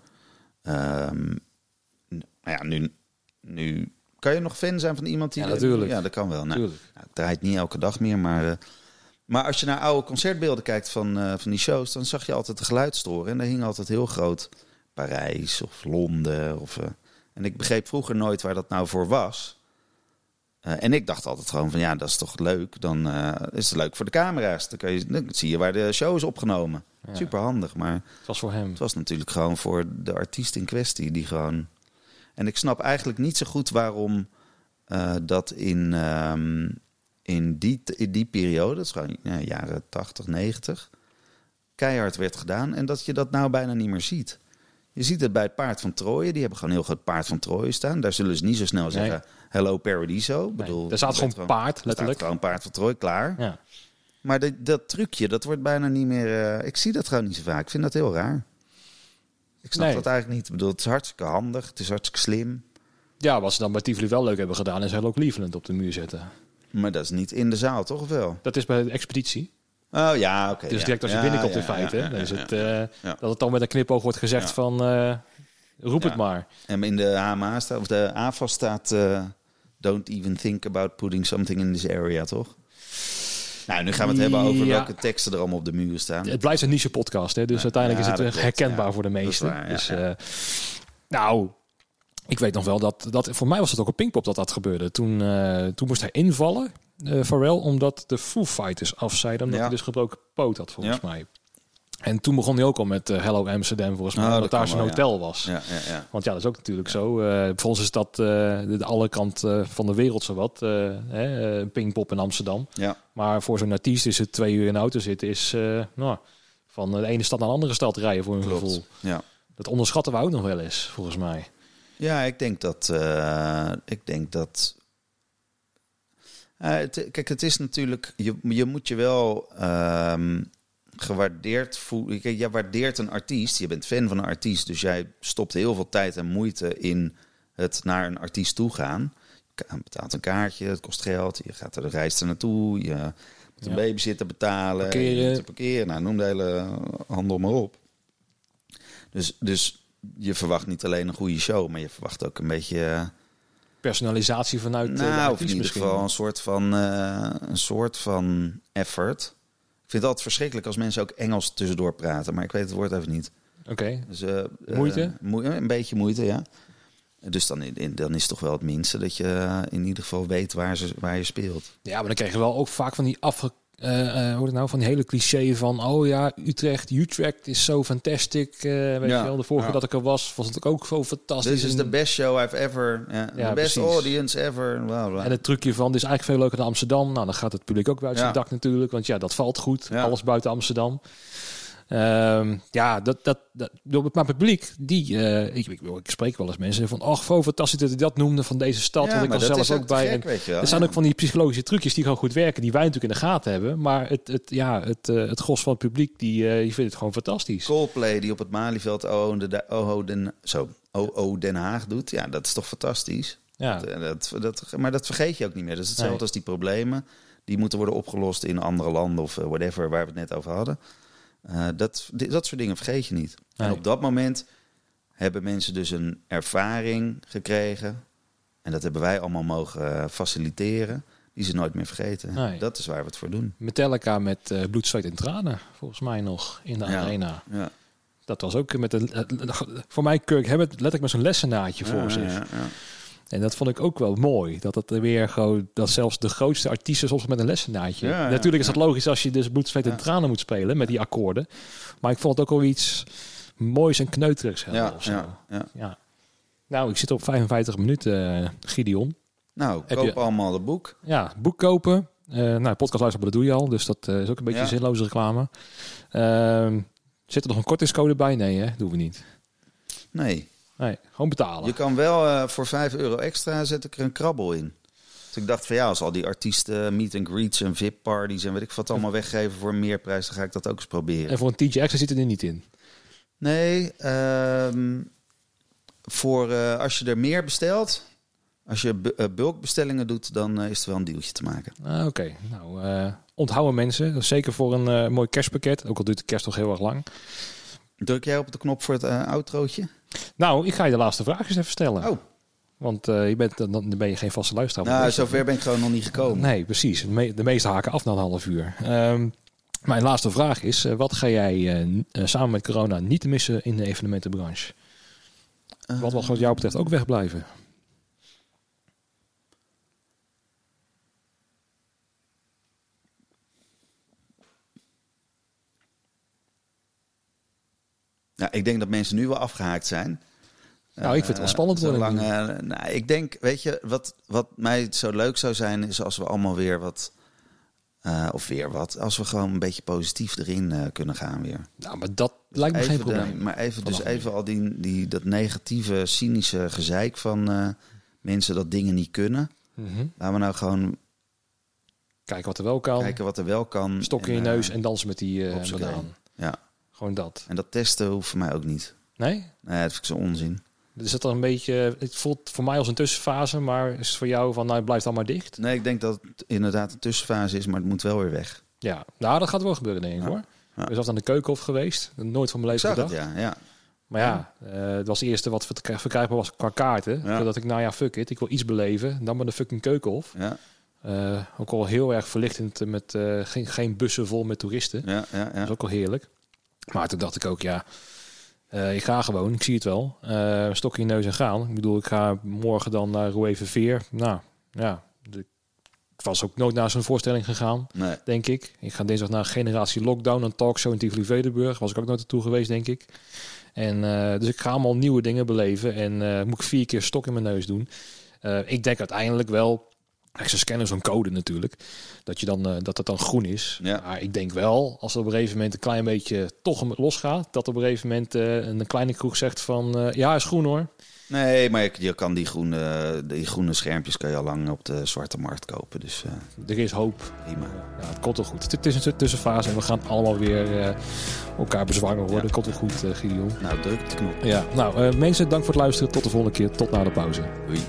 Nou ja, nu, nu kan je nog fan zijn van iemand die... Ja, natuurlijk. Ja, dat kan wel. Nou, nou, het draait niet elke dag meer, maar... eh, maar als je naar oude concertbeelden kijkt van, eh, van die shows... dan zag je altijd de geluidstoren. En daar hing altijd heel groot Parijs of Londen. Of, eh, en ik begreep vroeger nooit waar dat nou voor was. Eh, en ik dacht altijd gewoon van ja, dat is toch leuk. Dan eh, is het leuk voor de camera's. Dan, kan je, dan zie je waar de show is opgenomen. Ja. Super handig, maar... Het was voor hem. Het was natuurlijk gewoon voor de artiest in kwestie die gewoon. En ik snap eigenlijk niet zo goed waarom eh, dat in, ehm, in, die, in die periode, dat is gewoon ja, jaren 80, 90, keihard werd gedaan. En dat je dat nou bijna niet meer ziet. Je ziet het bij het paard van Troje. Die hebben gewoon heel groot paard van Troje staan. Daar zullen ze niet zo snel zeggen: Hello Paradiso. Bedoel, daar staat gewoon paard, er staat letterlijk. gewoon paard van Troje, klaar. Ja. Maar dat, dat trucje, dat wordt bijna niet meer... eh, ik zie dat gewoon niet zo vaak. Ik vind dat heel raar. Ik snap Nee. dat eigenlijk niet. Ik bedoel, het is hartstikke handig. Het is hartstikke slim. ja, wat ze dan bij Tivoli wel leuk hebben gedaan... is Hello Cleveland op de muur zetten. Maar dat is niet in de zaal, toch? Of wel? Dat is bij de expeditie. Oh ja, oké. Dus direct als je binnenkomt in feite. dan is het, eh. Dat het dan met een knipoog wordt gezegd van... eh, roep het maar. En in de HMA staat, of de AFA staat... eh, don't even think about putting something in this area, toch? Nou, nu gaan we het hebben over Ja. welke teksten er allemaal op de muur staan. Het blijft een niche podcast, hè? dus Ja, uiteindelijk ja, is het herkenbaar voor de meesten. dus, nou, ik weet nog wel dat, dat... Voor mij was het ook op Pinkpop dat dat gebeurde. Toen, toen moest hij invallen, eh Pharrell, omdat de Foo Fighters afzeiden. Omdat Ja. hij dus gebroken poot had, volgens Ja. mij. En toen begon hij ook al met eh, Hello Amsterdam, volgens mij. Oh, omdat dat daar zijn wel, hotel was. Ja, ja, ja. Want ja, dat is ook natuurlijk zo. Eh voor ons is dat eh, de, de alle kant eh, van de wereld zowat. eh hè, eh, Pinkpop in Amsterdam. ja. Maar voor zo'n artiest is het twee uur in de auto zitten... is eh, nou, van de ene stad naar de andere stad rijden voor een Klopt. gevoel. Ja. Dat onderschatten we ook nog wel eens, volgens mij. Ja, ik denk dat. eh, ik denk dat. Eh, het- kijk, het is natuurlijk. Je, je moet je wel ehm, gewaardeerd voelen. Kijk, jij waardeert een artiest. Je bent fan van een artiest. Dus jij stopt heel veel tijd en moeite in het naar een artiest toe gaan. Je betaalt een kaartje, het kost geld. Je gaat er de reis er naartoe. Je moet een Ja. babysitter betalen. Parkeren. Parkeren. Nou, noem de hele handel maar op. Dus, dus je verwacht niet alleen een goede show, maar je verwacht ook een beetje. Personalisatie vanuit eh, de nou, of in ieder misschien. geval een soort van, eh, een soort van effort. Ik vind het altijd verschrikkelijk als mensen ook Engels tussendoor praten, maar ik weet het woord even niet. Oké, Dus, eh, Moeite? moe- een beetje moeite, ja. Dus dan, in- dan is het toch wel het minste dat je in ieder geval weet waar, ze, waar je speelt. ja, maar dan krijg je wel ook vaak van die afge... eh, eh, hoe het nou, van die hele cliché van... oh ja, Utrecht, Utrecht is zo fantastic. eh weet Ja, je wel, de vorige ja. dat ik er was, was het ook zo fantastisch. This is the best show I've ever... Ja, the best precies. audience ever. Bla, bla. En het trucje van, dit is eigenlijk veel leuker dan Amsterdam. Nou, dan gaat het publiek ook zijn Ja. dak natuurlijk. Want ja, dat valt goed. Alles buiten Amsterdam. Ehm, ja, dat, dat, dat, maar publiek, die, eh, ik, ik, ik, spreek wel eens mensen van, oh, fantastisch dat hij dat noemde van deze stad. Ja, want ik was zelf ook bij. gek, en weet je wel. er zijn ook van die psychologische trucjes die gewoon goed werken, die wij natuurlijk in de gaten hebben. Maar het, het, ja, het, eh, het gros van het publiek, die, eh, die vindt het gewoon fantastisch. Coldplay die op het Malieveld OO Den, OO Den, zo, OO Den Haag doet. Ja, dat is toch fantastisch. Ja, Dat, dat, maar dat vergeet je ook niet meer. Dat is hetzelfde Nee. als die problemen. Die moeten worden opgelost in andere landen of whatever, waar we het net over hadden. Eh, dat, dat soort dingen vergeet je niet. En op dat moment hebben mensen dus een ervaring gekregen. En dat hebben wij allemaal mogen eh, faciliteren. Die ze nooit meer vergeten. Nee. Dat is waar we het voor doen. Metallica met eh bloed, zweet en tranen, volgens mij nog, in de Ja. arena. Ja. Dat was ook met een, voor mij Kirk Hammett letterlijk met zo'n lessenaadje voor Ja, zich. En dat vond ik ook wel mooi. Dat het er weer gewoon, dat zelfs de grootste artiesten soms met een. Ja, ja, Natuurlijk is dat logisch als je dus bloed, zweet en tranen moet spelen met die akkoorden. Maar ik vond het ook wel iets moois en kneuterigs hebben Ja, ja, ja. Ja. Nou, ik zit op 55 minuten, eh, Gideon. Nou, Heb koop je- allemaal het boek. Ja, boek kopen. Eh nou, podcast luisteren, dat doe je al. Dus dat eh, is ook een beetje zinloze reclame. Ehm, zit er nog een kortingscode bij? Nee, hè? doen we niet. Nee, Nee, gewoon betalen. je kan wel eh, voor 5 euro extra zet ik er een krabbel in. Dus ik dacht van ja, als al die artiesten meet and greets en VIP parties en weet ik wat allemaal weggeven voor een meerprijs, dan ga ik dat ook eens proberen. En voor een tientje extra zit er niet in. Nee, ehm, voor eh, als je er meer bestelt, als je bu- eh, bulkbestellingen doet, dan eh, is er wel een dealtje te maken. Ah, Oké, nou, eh, onthouden mensen. Dat is zeker voor een eh, mooi kerstpakket. Ook al duurt de kerst nog heel erg lang. Druk jij op de knop voor het eh outrootje? Nou, ik ga je de laatste vraag eens even stellen. Oh, Want eh, je bent, dan ben je geen vaste luisteraar. nou, zover ben ik gewoon nog niet gekomen. Nee, precies. De, me- de meeste haken af na een half uur. Ehm, mijn laatste vraag is: eh, wat ga jij eh, samen met corona niet missen in de evenementenbranche? Wat wil wat jou betreft ook wegblijven? Nou, ik denk dat mensen nu wel afgehaakt zijn. Nou, ik vind het wel spannend zo worden. lang, eh, nou, ik denk, weet je, wat, wat mij zo leuk zou zijn, is als we allemaal weer wat, eh, of weer wat, als we gewoon een beetje positief erin eh, kunnen gaan weer. Nou, maar dat lijkt me geen de- probleem. maar even, dus Vanaf even al die, die, dat negatieve, cynische gezeik van eh, mensen dat dingen niet kunnen. Mhm. Laten we nou gewoon Kijken wat er wel kan. kijken wat er wel kan. Stok in je neus eh, en dansen met die eh hoppakee. banaan. Ja, Gewoon dat. en dat testen hoeft voor mij ook niet. Nee? Nee, dat vind ik zo onzin. Dus het dan een beetje. Het voelt voor mij als een tussenfase, maar is het voor jou van nou blijft dan maar dicht? Nee, ik denk dat het inderdaad een tussenfase is, maar het moet wel weer weg. Ja, nou dat gaat wel gebeuren denk ik Ja. hoor. Ja. Ik ben zelf aan de keukenhof geweest. Nooit van mijn leven het, gedacht. ja. ja. Maar ja, eh, het was het eerste wat verk- verkrijgbaar was qua kaarten. Ja. Zodat ik, nou ja, fuck it, ik wil iets beleven. Dan maar de fucking keukenhof. Ja, Eh, ook al heel erg verlichtend met eh, geen, geen bussen vol met toeristen. ja, ja. Dat ja. is ook al heerlijk. Maar toen dacht ik ook, ja, eh, ik ga gewoon, ik zie het wel. Eh stok in je neus en gaan. Ik bedoel, ik ga morgen dan naar Roué Veer. Nou, ja, ik was ook nooit naar zo'n voorstelling gegaan, Nee. denk ik. Ik ga dinsdag naar Generatie Lockdown, een talkshow in Tivoli-Vredenburg. Was ik ook nooit naartoe geweest, denk ik. En eh, dus ik ga allemaal nieuwe dingen beleven. En moet ik vier keer stok in mijn neus doen. Ik denk uiteindelijk wel... Ze scannen zo'n code natuurlijk. Dat, je dan, eh, dat het dan groen is. Ja. Maar ik denk wel, als er op een gegeven moment een klein beetje toch losgaat... dat op een gegeven moment eh, een kleine kroeg zegt van... eh, ja, is groen hoor. Nee, maar je, je kan die groene, die groene schermpjes kan je al lang op de zwarte markt kopen. Dus Er is hoop. prima. Ja, het komt wel goed. Het is een tussenfase en we gaan allemaal weer elkaar bezwangen worden. Ja. Het komt wel goed, Gideon. Nou, druk de knop. Ja, nou, mensen, dank voor het luisteren. Tot de volgende keer. Tot na de pauze. Doei.